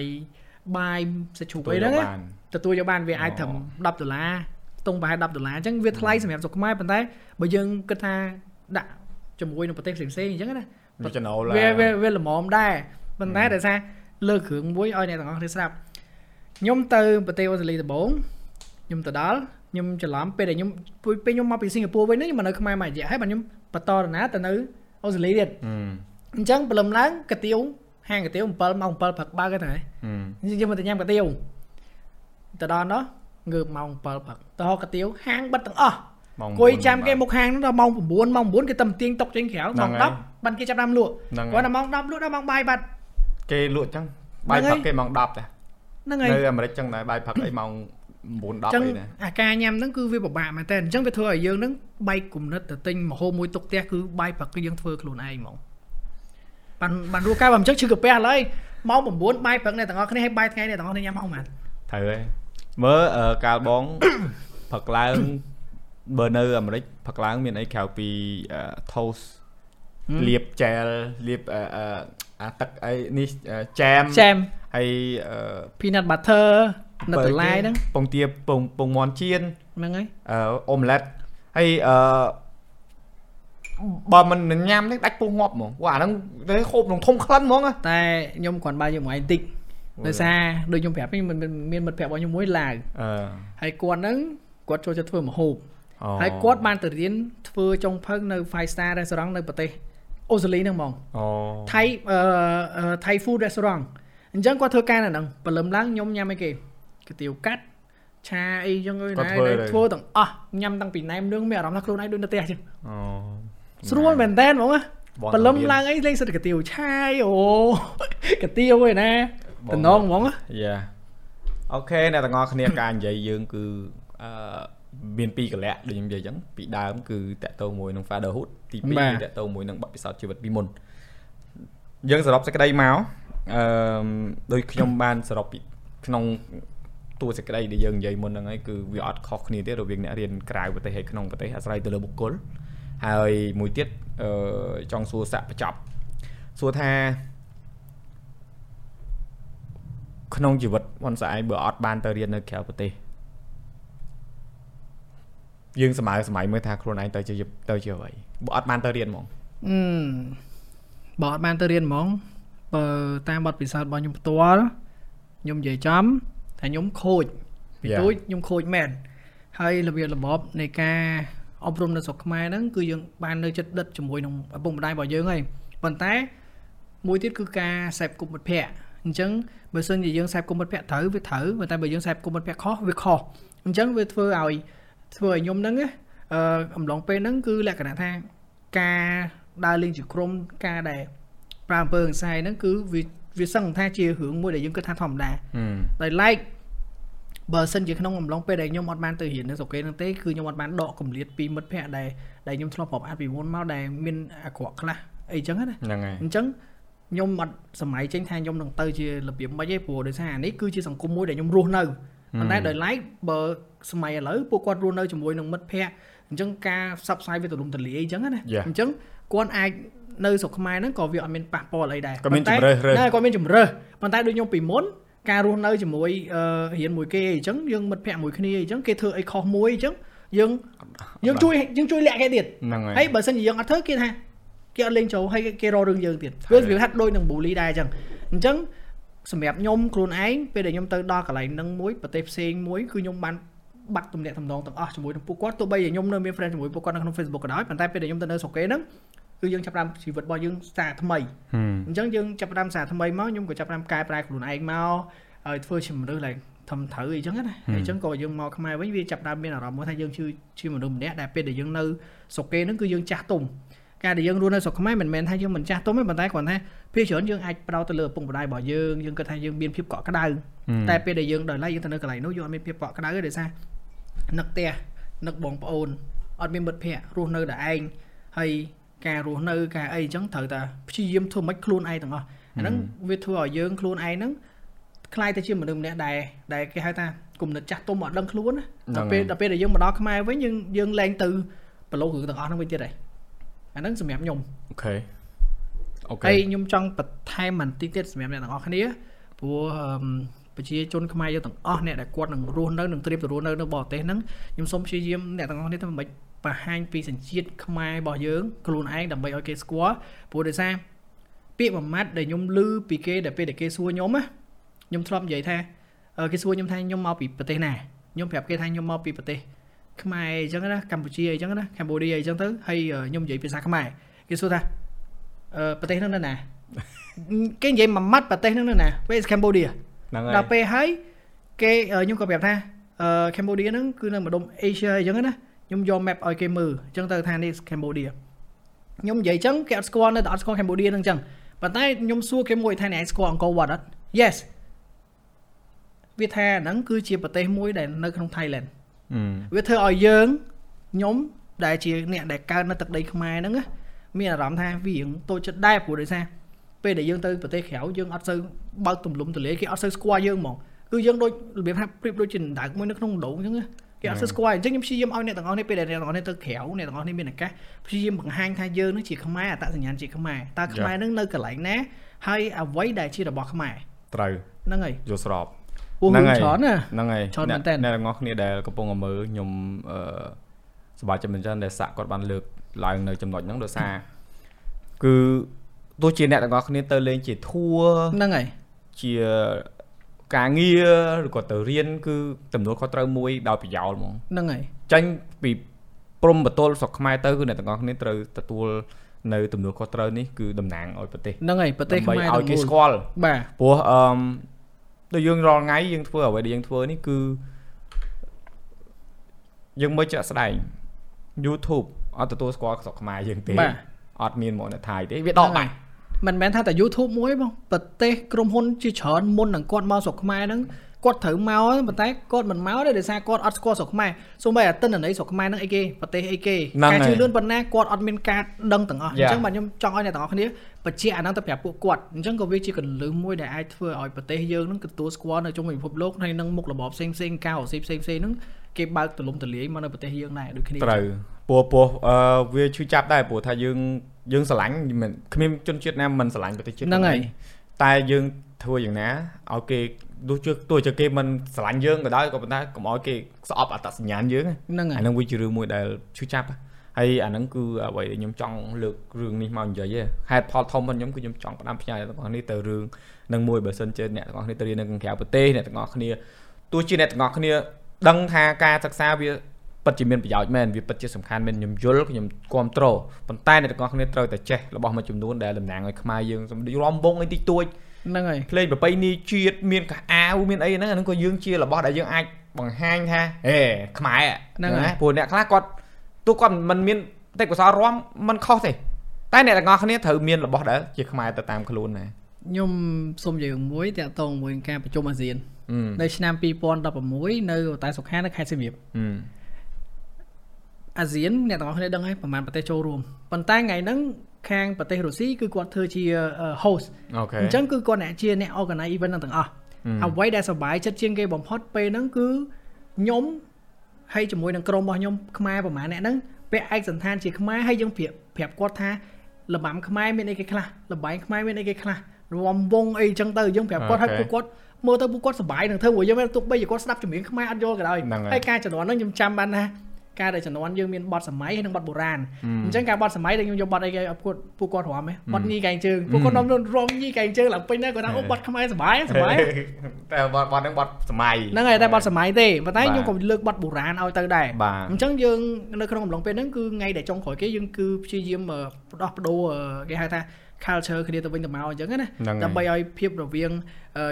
Speaker 2: បាយសាច់ជ្រូកអីហ្នឹងណា
Speaker 1: បាន
Speaker 2: ទទួលយកបានវាអាចត្រឹម10ដុល្លារខ្ទង់ប្រហែល10ដុល្លារអញ្ចឹងវាថ្លៃសម្រាប់ស្រុកខ្មែរប៉ុន្តែបើយើងគិតថាដាក់ជាមួយនឹងប្រទេសផ្សេងៗអញ្ចឹងណា
Speaker 1: វាចំណូល
Speaker 2: វាវាវាល្មមដែរប៉ុន្តែដោយសារលើកគ្រឿងមួយឲ្យអ្នកទាំងអស់គ្នាស្ដាប់ខ្ញុំទៅប្រទេសអូស្ត្រាលីដំបូងខ្ញុំទៅដល់ខ្ញុំច្រឡំពេលដែលខ្ញុំពេលពេលខ្ញុំមកពីសិង្ហបុរីវិញហ្នឹងខ្ញុំមកនៅខ្មែរមួយរយៈហើយបាទខ្ញុំបន្តដំណើរទៅនៅអូស្ត្រាលីទៀត
Speaker 1: ហឹម
Speaker 2: អញ្ចឹងព្រលឹមឡើងកាទៀវ ហាងកាទៀវ7ម៉ោង7ព្រឹកបើកទៅហើយ
Speaker 1: ហឹម
Speaker 2: អញ្ចឹងយើងមកទៅញ៉ាំកាទៀវទៅដល់នោះងើបម៉ោង7ព្រឹកទៅហកកាទៀវហាងបិទទាំងអស់
Speaker 1: ម៉ោង
Speaker 2: អង្គុយចាំគេមុខហាងហ្នឹងដល់ម៉ោង9ម៉ោង9គេតែទាញតុកចេញក្រៅ
Speaker 1: ហ្នឹង
Speaker 2: ម៉ោង
Speaker 1: ហើយ
Speaker 2: 10បានគេចាប់ដើមលក់
Speaker 1: ហ្នឹង
Speaker 2: គាត់
Speaker 1: ហើយ
Speaker 2: ដល់ម៉ោង10លក់ដល់ម៉ោងបាយបាត់
Speaker 1: គេលក់ចឹងបាយ
Speaker 2: ហ្នឹងហើយ
Speaker 1: ផឹកគេម៉ោង10ដែរ
Speaker 2: ហ្នឹងហើយ
Speaker 1: នៅអាមេរិកចឹងដែរបាយផឹកអីម៉ោង9 10
Speaker 2: អញ្ចឹង
Speaker 1: អីដែរ
Speaker 2: អាការញ៉ាំហ្នឹងគឺវាពិបាកមែនតើអញ្ចឹងវាធ្វើឲ្យយើងហ្នឹងបែកគំនិតទៅទិញម្ហូបមួយទុកផ្ទះគឺបាយព្រឹកគឺយើងធ្វើខ្លួនឯងហ្មង បានបានរួចកាយបើមិនចឹងឈឺកាពះឥឡូវម៉ោង9បាយព្រឹកអ្នកទាំងអស់គ្នាហើយបាយថ្ងៃអ្នកទាំងអស់គ្នាញ៉ាំម៉ោងប៉ុន្មាន
Speaker 1: ត្រូវហើយមើលអឺកាលបងផឹកឡើងបើនៅអាមេរិកផឹកឡើងមានអីក្រៅពីអឺ toast លាបចែលលាបអឺអឺអាទឹកអីនេះចែម
Speaker 2: ចាម
Speaker 1: ហើយអឺ
Speaker 2: peanut butter នៅតឡាយហ្នឹង
Speaker 1: ពងទាពងពងមាន់ចៀន
Speaker 2: ហ្នឹងហើយ
Speaker 1: អឺអូម៉្លេតហើយអឺ បើមិនញ៉ាំនេះដាច់ពោះងាប់ហ្មងវ៉ាអាហ្នឹងទៅហូបក្នុងធំក្លិនហ្មងណា
Speaker 2: តែខ្ញុំគ្រាន់បើយើងមកឯងតិចដោយសារដូចខ្ញុំប្រាប់វិញមានមានមិត្តភក្តិរបស់ខ្ញុំមួយឡាវ
Speaker 1: អឺ
Speaker 2: ហើយគាត់ហ្នឹងគាត់ចូលចិត្តធ្វើម្ហូប
Speaker 1: អូ
Speaker 2: ហើយគាត់បានទៅរៀនធ្វើចុងភៅនៅ Five Star Restaurant នៅប្រទេសអូស្ត្រាលីហ្នឹងហ្មង
Speaker 1: អូ
Speaker 2: ថៃអឺអឺ Thai food restaurant អញ្ចឹងគាត់ធ្វើការនៅហ្នឹងព្រលឹមឡើងខ្ញុំញ៉ាំអីគេកាទៀវកាត់ឆាអីចឹងអើយណាធ្វើទាំងអស់ញ៉ាំតាំងពីណែមនឿងមានអារម្មណ៍ថាខ្លួនឯងដូចនៅផ្ទះចឹង
Speaker 1: អូ
Speaker 2: ស្រួលមែនតើហ្មងណា
Speaker 1: បង
Speaker 2: ព្រលឹម
Speaker 1: រៀន
Speaker 2: ឡើងអីលេងសិតកាទៀវឆាយអូកាទៀវឯណា
Speaker 1: បង
Speaker 2: តំណងហ្មងណា
Speaker 1: យ៉ាអូខេអ្នកទាំងអស់គ្នាការនិយាយយើងគឺអឺមានពីរកលៈដូចខ្ញុំនិយាយអញ្ចឹងពីដើមគឺតកតងមួយនឹង fatherhood ទី2គឺតកតងមួយនឹងបទពិសោធន៍ជីវិតពីមុនយើងសរុបសេចក្តីមកអឺដោយខ្ញុំបានសរុបពីក្នុងតួសេចក្តីដែលយើងនិយាយមុនហ្នឹងហើយគឺវាអត់ខុសគ្នាទេរវាងអ្នករៀនក្រៅប្រទេសហើយក្នុងប្រទេសអាស្រ័យទៅលើបុគ្គល ហើយមួយទៀតអឺចង់សួរសាក់បញ្ចប់សួរថាក្នុងជីវិតវ៉ាន់ស្អែកបើអត់បានទៅរៀននៅក្រៅប្រទេសយើងសម័យសម័យមើលថាខ្លួនឯងទៅជាទៅជាអ្វីបើអត់បានទៅរៀនហ្មង
Speaker 2: អឺបើអត់បានទៅរៀនហ្មងបើតាមបទពិសោធន៍របស់ខ្ញុំផ្ទាល់ខ្ញុំនិយាយចំថាខ្ញុំខូចពី
Speaker 1: Yeah.
Speaker 2: ទូចខ្ញុំខូចមែនហើយរបៀបរបបនៃការ អប់រំនៅស្រុកខ្មែរហ្នឹងគឺយើងបាននៅចិត្តដិតជាមួយនឹងឪពុកម្ដាយរបស់យើងហើយប៉ុន្តែមួយទៀតគឺការសេពគុំមិត្តភ័ក្តិអញ្ចឹងបើសិនជាយើងសេពគុំមិត្តភ័ក្តិត្រូវវាត្រូវប៉ុន្តែបើយើងសេពគុំមិត្តភ័ក្តិខុសវាខុសអញ្ចឹងវាធ្វើឲ្យធ្វើឲ្យខ្ញុំហ្នឹងណាអឺអំឡុងពេលហ្នឹងគឺលក្ខណៈថាការដើរលេងជាក្រុមការដែលប្រើអំពើហិង្សាហ្នឹងគឺវាវាសឹងថាជារឿងមួយដែលយើងគិតថាធម្មតា
Speaker 1: ហឹម
Speaker 2: ដោយឡែក បើសិនជាក្នុងអំឡុងពេលដែលខ្ញុំអត់បានទៅរៀននៅស្រុកគេហ្នឹងទេគឺខ្ញុំអត់បានដកកម្លៀតពីមិត្តភ័ក្តិដែលដែលខ្ញុំធ្លាប់ប្រាប់អត់ពីមុនមកដែលមានអាក្រក់ខ្លះអីចឹងណា
Speaker 1: ហ្នឹងហើយ
Speaker 2: អញ្ចឹងខ្ញុំអត់សម័យចេញថាខ្ញុំនឹងទៅជារបៀបម៉េចទេព្រោះដោយសារអានេះគឺជាសង្គមមួយដែលខ្ញុំរស់នៅប៉ុន្តែដោយឡែកបើសម័យឥឡូវពួកគាត់រស់នៅជាមួយនឹងមិត្តភ័ក្តិអញ្ចឹងការផ្សព្វផ្សាយវាទូលំទូលាយអញ្ចឹងណា
Speaker 1: Yeah.
Speaker 2: អញ្ចឹងគាត់អាចនៅស្រុកខ្មែរហ្នឹងក៏វាអត់មានប៉ះពាល់អីដែរ
Speaker 1: ក៏មាន
Speaker 2: ប៉ុន្តែ
Speaker 1: ជំរើសរើស
Speaker 2: ណាគាត់មានជំរើសប៉ុន្តែដូចខ្ញុំពីមុន ការរស់នៅជាមួយអឺរៀនមួយគេអីចឹងយើងមិត្តភ័ក្តិមួយគ្នាអីចឹងគេធ្វើអីខុសមួយអីចឹងយើងយើងជួយយើងជួយលាក់គេទៀត
Speaker 1: ហ្នឹងហើយ
Speaker 2: ហើយបើសិនជាយើងអត់ធ្វើគេថាគេអត់លេងចូលហើយគេរករឿងយើងទៀតវាវាហាក់ដូចនឹង bully ដែរអញ្ចឹងអញ្ចឹងសម្រាប់ខ្ញុំខ្លួនឯងពេលដែលខ្ញុំទៅដល់កន្លែងហ្នឹងមួយប្រទេសផ្សេងមួយគឺខ្ញុំបានបាត់ទំនាក់ទំនងទាំងអស់ជាមួយនឹងពួកគាត់ទោះបីជាខ្ញុំនៅមាន friend ជាមួយពួកគាត់នៅក្នុង Facebook ក៏ដោយប៉ុន្តែពេលដែលខ្ញុំទៅនៅស្រុកគេហ្នឹង គឺយើងចាប់ផ្ដើមជីវិតរបស់យើងសារថ្មី
Speaker 1: ហឹម
Speaker 2: អញ្ចឹងយើងចាប់ផ្ដើមសារថ្មីមកខ្ញុំក៏ចាប់ផ្ដើមកែប្រែខ្លួនឯងមកហើយធ្វើជាមនុស្សឡើងធំត្រូវអីចឹងណាហើយអញ្ចឹងក៏យើងមកខ្មែរវិញវាចាប់ផ្ដើមមានអារម្មណ៍មួយថាយើងជាជាមនុស្សម្នាក់ដែលពេលដែលយើងនៅស្រុកគេហ្នឹងគឺយើងចាស់ទុំការដែលយើងរស់នៅស្រុកខ្មែរមិនមែនថាយើងមិនចាស់ទុំទេប៉ុន្តែគ្រាន់តែភាគច្រើនយើងអាចផ្ដោតទៅលើឪពុកម្ដាយរបស់យើងយើងគិតថាយើងមានភាពកក់ក្ដៅតែពេលដែលយើងដល់ឡែកយើងទៅនៅកន្លែងនោះយើងអត់មានភាពកក់ក្ដៅទេដោយសារនឹកផ្ទះនឹកបងប្អូនអត់មានមិត្តភ័ក្តិរស់នៅតែឯងហើយ ការរស់នៅការអីអញ្ចឹងត្រូវតែព្យាយាមធ្វើម៉េចខ្លួនឯងទាំងអស់អាហ្នឹងវាធ្វើឲ្យយើងខ្លួនឯងហ្នឹងខ្លាយទៅជាមនុស្សម្នាក់ដែលដែលគេហៅថាគំនិតចាស់ទុំអត់ដឹងខ្លួនណា
Speaker 1: ហ្នឹង
Speaker 2: ដល់ពេលដល់ពេលដែលយើងមកដល់ខ្មែរវិញយើងយើងលែងទៅប្រឡូករឿងទាំងអស់ហ្នឹងវិញទៀតហើយអាហ្នឹងសម្រាប់ខ្ញុំ
Speaker 1: okay okay
Speaker 2: ហើយខ្ញុំចង់បន្ថែមបន្តិចទៀតសម្រាប់អ្នកទាំងអស់គ្នាព្រោះអឺមប្រជាជនខ្មែរយើងទាំងអស់អ្នកដែលគាត់នឹងរស់នៅនឹងត្រៀមទៅរស់នៅនៅបរទេសហ្នឹងខ្ញុំសូមព្យាយាមអ្នកទាំងអស់គ្នាទៅមិនប ង្ហាញពីសញ្ជាតិខ្មែររបស់យើងខ្លួនឯងដើម្បីឲ្យគេស្គាល់ព្រោះដោយសារពាក្យមួយម៉ាត់ដែលខ្ញុំឮពីគេដែលពេលដែលគេសួរខ្ញុំណាខ្ញុំធ្លាប់និយាយថាអឺគេសួរខ្ញុំថាខ្ញុំមកពីប្រទេសណាខ្ញុំប្រាប់គេថាខ្ញុំមកពីប្រទេសខ្មែរអញ្ចឹងណាកម្ពុជាអញ្ចឹងណាកម្ពុជាអញ្ចឹងទៅហើយអឺខ្ញុំនិយាយភាសាខ្មែរគេសួរថាអឺប្រទេសហ្នឹងនៅណាគេនិយាយមួយម៉ាត់ប្រទេសហ្នឹងនៅណា Where is Cambodia
Speaker 1: ហ្នឹងហើយ
Speaker 2: ដល់ពេលហើយគេអឺខ្ញុំក៏ប្រាប់ថាអឺ Cambodia ហ្នឹងគឺនៅម្ដុំ Asia អញ្ចឹងណា ខ្ញុំយក map ឲ្យគេមើលអញ្ចឹងទៅថានេះ Cambodia ខ្ញុំនិយាយអញ្ចឹងគេអត់ស្គាល់នៅតែអត់ស្គាល់ Cambodia ហ្នឹងអញ្ចឹងប៉ុន្តែខ្ញុំសួរគេមួយថាអ្នកឯងស្គាល់ Angkor Wat អត់ Yes វាថាហ្នឹងគឺជាប្រទេសមួយដែលនៅក្នុង Thailand
Speaker 1: ហឹម
Speaker 2: វាធ្វើឲ្យយើងខ្ញុំដែលជាអ្នកដែលកើតនៅទឹកដីខ្មែរហ្នឹងណាមានអារម្មណ៍ថាវារៀងតូចចិត្តដែរព្រោះដោយសារពេលដែលយើងទៅប្រទេសក្រៅយើងអត់សូវបើកទំលំទលាយគេអត់សូវស្គាល់យើងហ្មងគឺយើងដូចរបៀបថាប្រៀបដូចជាដើកមួយនៅក្នុងដងអញ្ចឹងណា គេអត់សូវស្គាល់អញ្ចឹងខ្ញុំព្យាយាមឲ្យអ្នកទាំងអស់នេះពេលដែលអ្នកទាំងអស់នេះទៅក្រៅអ្នកទាំងអស់នេះមានឱកាសព្យាយាមបង្ហាញថាយើងនឹងជាខ្មែរអត្តសញ្ញាណជាខ្មែរតើខ្មែរនឹងនៅកន្លែងណាហើយអ្វីដែលជារបស់ខ្មែរ
Speaker 1: ត្រូវ
Speaker 2: ហ្នឹងហើយ
Speaker 1: យល់ស្រប
Speaker 2: ពូរឿងច្រើនណា
Speaker 1: ហ្នឹងហើយ
Speaker 2: ច្រើនមែន
Speaker 1: អ្នក
Speaker 2: តើ
Speaker 1: អ្នកទាំងអស់គ្នាដែលកំពុងតែមើលខ្ញុំអឺសប្បាយចិត្តមែនទែនដែលសាក់គាត់បានលើកឡើងនៅចំណុចហ្នឹងដោយសារគឺទោះជាអ្នកទាំងអស់គ្នាទៅលេងជាធัว
Speaker 2: ហ្នឹងហើយ
Speaker 1: ជា ការងារឬក៏ទៅរៀនគឺទំនួលខុសត្រូវមួយដោយប្រយោលហ្មង
Speaker 2: ហ្នឹងហើយ
Speaker 1: ចាញ់ពីព្រំបទលស្រុកខ្មែរទៅគឺអ្នកទាំងអស់គ្នាត្រូវទទួលនៅទំនួលខុសត្រូវនេះគឺតំណាងឲ្យប្រទេស
Speaker 2: ហ្នឹងហើយប្រទេសខ្មែរ
Speaker 1: ដើម្បីឲ្យគេ
Speaker 2: ទាំងមូល
Speaker 1: ស្គាល់
Speaker 2: បាទ
Speaker 1: ព្រោះអឺមដូចយើងរាល់ថ្ងៃយើងធ្វើអ្វីដែលយើងធ្វើនេះគឺយើងមើលចាក់ស្ដែង YouTube អត់ទទួលស្គាល់ស្រុកខ្មែរយើងទេ
Speaker 2: បាទ
Speaker 1: អត់មានមកនៅថៃទេវាដកបាច់
Speaker 2: មិនមែនថាតែ YouTube មួយបងប្រទេសក្រុមហ៊ុនជាច្រើនមុននឹងគាត់មកស្រុកខ្មែរហ្នឹងគាត់ត្រូវមកប៉ុន្តែគាត់មិនមកទេដោយសារគាត់អត់ស្គាល់ស្រុកខ្មែរសូម្បីតែទិន្នន័យស្រុកខ្មែរហ្នឹងអីគេប្រទេសអីគេ
Speaker 1: ហ្នឹង
Speaker 2: ការ
Speaker 1: ហើយ
Speaker 2: ជឿលឿនប៉ុណ្ណាគាត់អត់មានការដឹងទាំងអស់អ
Speaker 1: យ៉ា
Speaker 2: ញ្ចឹងបាទខ្ញុំចង់ឲ្យអ្នកទាំងអស់គ្នាបញ្ជាក់អាហ្នឹងទៅប្រាប់ពួកគាត់អញ្ចឹងក៏វាជាកលឹះមួយដែលអាចធ្វើឲ្យប្រទេសយើងហ្នឹងទទួលស្គាល់នៅជុំវិញពិភពលោកហើយនឹងមុខរបបផ្សេងផ្សេងៗការរស៊ីផ្សេងផ្សេងៗហ្នឹងគេបើកទលំទលាយមកនៅប្រទេសយើងដែរដូចគ្នា
Speaker 1: ត្រូវ ព្រោះព្រោះអឺវាឈឺចាប់ដែរព្រោះថាយើងយើងស្រឡាញ់មិនគ្មានជនជាតិណាមិនស្រឡាញ់ប្រទេសជាតិ
Speaker 2: ហ្នឹងហើយ
Speaker 1: តែយើងធ្វើយ៉ាងណាឲ្យគេទោះជាទោះជាគេមិនស្រឡាញ់យើងក៏ដោយក៏ប៉ុន្តែកុំឲ្យគេស្អប់អត្តសញ្ញាណយើងណា
Speaker 2: ហ្នឹងហើយ
Speaker 1: អាហ្នឹងវាជារឿងមួយដែលឈឺចាប់ហើយអាហ្នឹងគឺអ្វីដែលខ្ញុំចង់លើករឿងនេះមកនិយាយហេតុផលធំរបស់ខ្ញុំគឺខ្ញុំចង់ផ្ដាំផ្ញើអ្នកទាំងអស់នេះទៅរឿងនឹងមួយបើសិនជាអ្នកទាំងអស់គ្នាទៅរៀននៅខាងក្រៅប្រទេសអ្នកទាំងអស់គ្នាទោះជាអ្នកទាំងអស់គ្នាដឹងថាការសិក្សាវា ពិតជាមានប្រយោជន៍មែនវាពិតជាសំខាន់មែនខ្ញុំយល់ខ្ញុំគ្រប់គ្រងប៉ុន្តែអ្នកទាំងអស់គ្នាត្រូវតែចេះរបស់មួយចំនួនដែលតំណាងឲ្យខ្មែរយើងសម្រាប់រំវងអីតិចតួច
Speaker 2: ហ្នឹងហើយ
Speaker 1: ភ្លេងប្រពៃណីជាតិមានកៅអាវមានអីហ្នឹងអាហ្នឹងក៏យើងជារបស់ដែលយើងអាចបង្ហាញថាហេខ្មែរ
Speaker 2: ហ្នឹងហើយ
Speaker 1: ព្រោះអ្នកខ្លះគាត់ទោះគាត់មិនមានទេពកោសលរំមិនខុសទេតែអ្នកទាំងអស់គ្នាត្រូវមានរបស់ដែលជាខ្មែរទៅតាមខ្លួនណា
Speaker 2: ខ្ញុំសូមនិយាយមួយតាក់ទងមួយនឹងការប្រជុំអាស៊ាន នៅឆ្នាំ2016នៅតែសុខានៅខេត្តសៀមរាប អាស៊ានអ្នកទាំងអស់គ្នាដឹងហើយប្រហែលប្រទេសចូលរួមប៉ុន្តែថ្ងៃហ្នឹងខាងប្រទេសរុស្ស៊ីគឺគាត់ធ្វើជា host
Speaker 1: អូខេ
Speaker 2: អញ្ចឹងគឺគាត់អ្នកជាអ្នក organize event ទាំងអស់អ្វីដែលសប្បាយចិត្តជាងគេបំផុតពេលហ្នឹងគឺខ្ញុំហើយជាមួយនឹងក្រុមរបស់ខ្ញុំខ្មែរប្រហែលអ្នកហ្នឹងពាក់ឯកសន្តានជាខ្មែរហើយយើងប្រាប់ប្រាប់គាត់ថាលបាំខ្មែរមានអីគេខ្លះលបែងខ្មែរមានអីគេខ្លះរំវងអីចឹងទៅយើងប្រាប់គាត់ហើយពួកគាត់មើលទៅពួកគាត់សប្បាយនឹងធ្វើព្រោះយើងទោះបីជាគាត់ស្ដាប់ចម្រៀងខ្មែរអត់យល់ក៏ដោយហើយការជំនាន់ហ្នឹងខ្ញុំចាំបានថា ការដែលជំនាន់យើងមានបទសម័យហើយនិងបទបុរាណអញ្ចឹងការបទសម័យដែលខ្ញុំយកបទអីគេឲ្យពួកពួកគាត់រាំហ៎បទញីកែងជើងពួកគាត់នាំរាំញីកែងជើងឡើងពេញដែរគាត់ថាអូបទខ្មែរសម័យសម័យ
Speaker 1: តែបទបទហ្នឹងបទសម័យ
Speaker 2: ហ្នឹងហើយតែបទសម័យទេប៉ុន្តែខ្ញុំក៏លើកបទបុរាណឲ្យទៅដែរអញ្ចឹងយើងនៅក្នុងកំឡុងពេលហ្នឹងគឺថ្ងៃដែលចុងក្រោយគេយើងគឺព្យាយាមផ្ដោះបដូរគេហៅថា culture គ្នាទៅវិញទៅមកអញ្ចឹងណាដើម្បីឲ្យភាពរវាង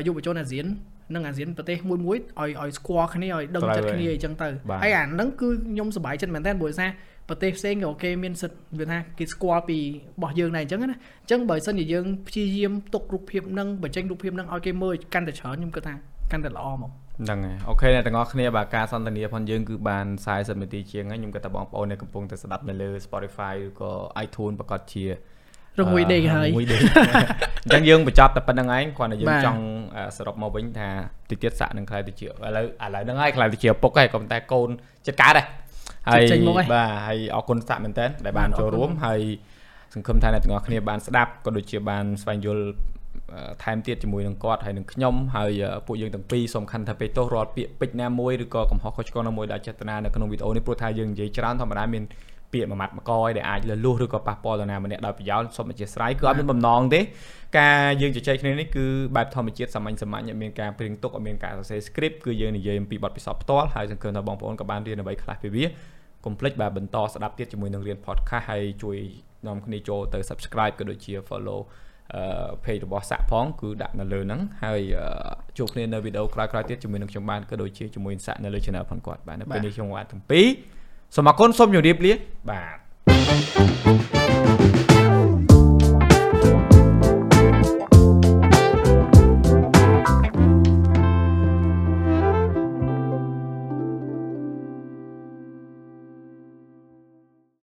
Speaker 2: យុវជនអាស៊ាន និងអាស៊ានប្រទេសមួយមួយឲ្យឲ្យស្គាល់គ្នាឲ្យដឹងចិត្តគ្នាអញ្ចឹងទៅហើយអាហ្នឹងគឺខ្ញុំសប្បាយចិត្តមែនតើព្រោះថាប្រទេសផ្សេងក៏គេមានសិទ្ធវាថាគេស្គាល់ពីរបស់យើងដែរអញ្ចឹងណាអញ្ចឹងបើសិនជាយើងព្យាយាមទុករូបភាពហ្នឹងបញ្ចេញរូបភាពហ្នឹងឲ្យគេមើលកាន់តែច្រើនខ្ញុំគិតថាកាន់តែល្អមក
Speaker 1: ហ្នឹងហើយអូខេអ្នកទាំងអស់គ្នាបាទការសន្ទនាផងយើងគឺបាន40នាទីជាងហើយខ្ញុំគិតថាបងប្អូនអ្នកកំពុងតែស្ដាប់នៅលើ Spotify ឬក៏ iTunes ប្រកាសជា
Speaker 2: រងមួយដេកហើយ
Speaker 1: មួយដេកអញ្ចឹងយើងបញ្ចប់តែប៉ុណ្្នឹងឯងគ្រាន់តែយើងចង់សរុបមកវិញថាតិចទៀតសាក់នឹងខ្លាយទៅជាឥឡូវឥឡូវហ្នឹងហើយខ្លាយទៅជាពុកហើយក៏ប៉ុន្តែកូនចិត្តកើតដែរហើយបាទហើយអរគុណសាក់មែនតើដែលបានចូលរួមហើយសង្ឃឹមថាអ្នកទាំងអស់គ្នាបានស្ដាប់ក៏ដូចជាបានស្វែងយល់ថែមទៀតជាមួយនឹងគាត់ហើយនឹងខ្ញុំហើយពួកយើងទាំងពីរសំខាន់ថាពេលទោះរាល់ពាក្យពេចន៍ណាមួយឬក៏កំហុសខុសឆ្គងណាមួយដែលចេតនានៅក្នុងវីដេអូនេះព្រោះថាយើងនិយាយច្រើនធម្មតាមាន ពាក្យមួយម៉ាត់មកយដែលអាចលលួសឬក៏ប៉ះពាល់ដល់ណាម្នាក់ដោយប្រយោលសូមអធិស្ឋានគឺអត់មានបំណងទេការយើងជជែកគ្នានេះគឺបែបធម្មជាតិសាមញ្ញសាមញ្ញអត់មានការព្រៀងទុកអត់មានការសរសេរ script គឺយើងនិយាយអំពីបទពិសោធន៍ផ្ទាល់ហើយសង្ឃឹមថាបងប្អូនក៏បានរៀនអ្វីខ្លះពីវាកុំភ្លេចបាទបន្តស្ដាប់ទៀតជាមួយនឹងរៀន podcast ហើយជួយនាំគ្នាចូលទៅ subscribe ក៏ដូចជា follow អឺ page របស់សាក់ផងគឺដាក់នៅលើហ្នឹងហើយជួបគ្នានៅវីដេអូក្រោយៗទៀតជាមួយនឹងខ្ញុំបានក៏ដូចជាជាមួយសាក់នៅលើ channel ផងគាត់បាទនៅពេលនេះខ្ញុំបាទទាំងពីរ សូមអរគុណសូមជម្រាបលាបាទ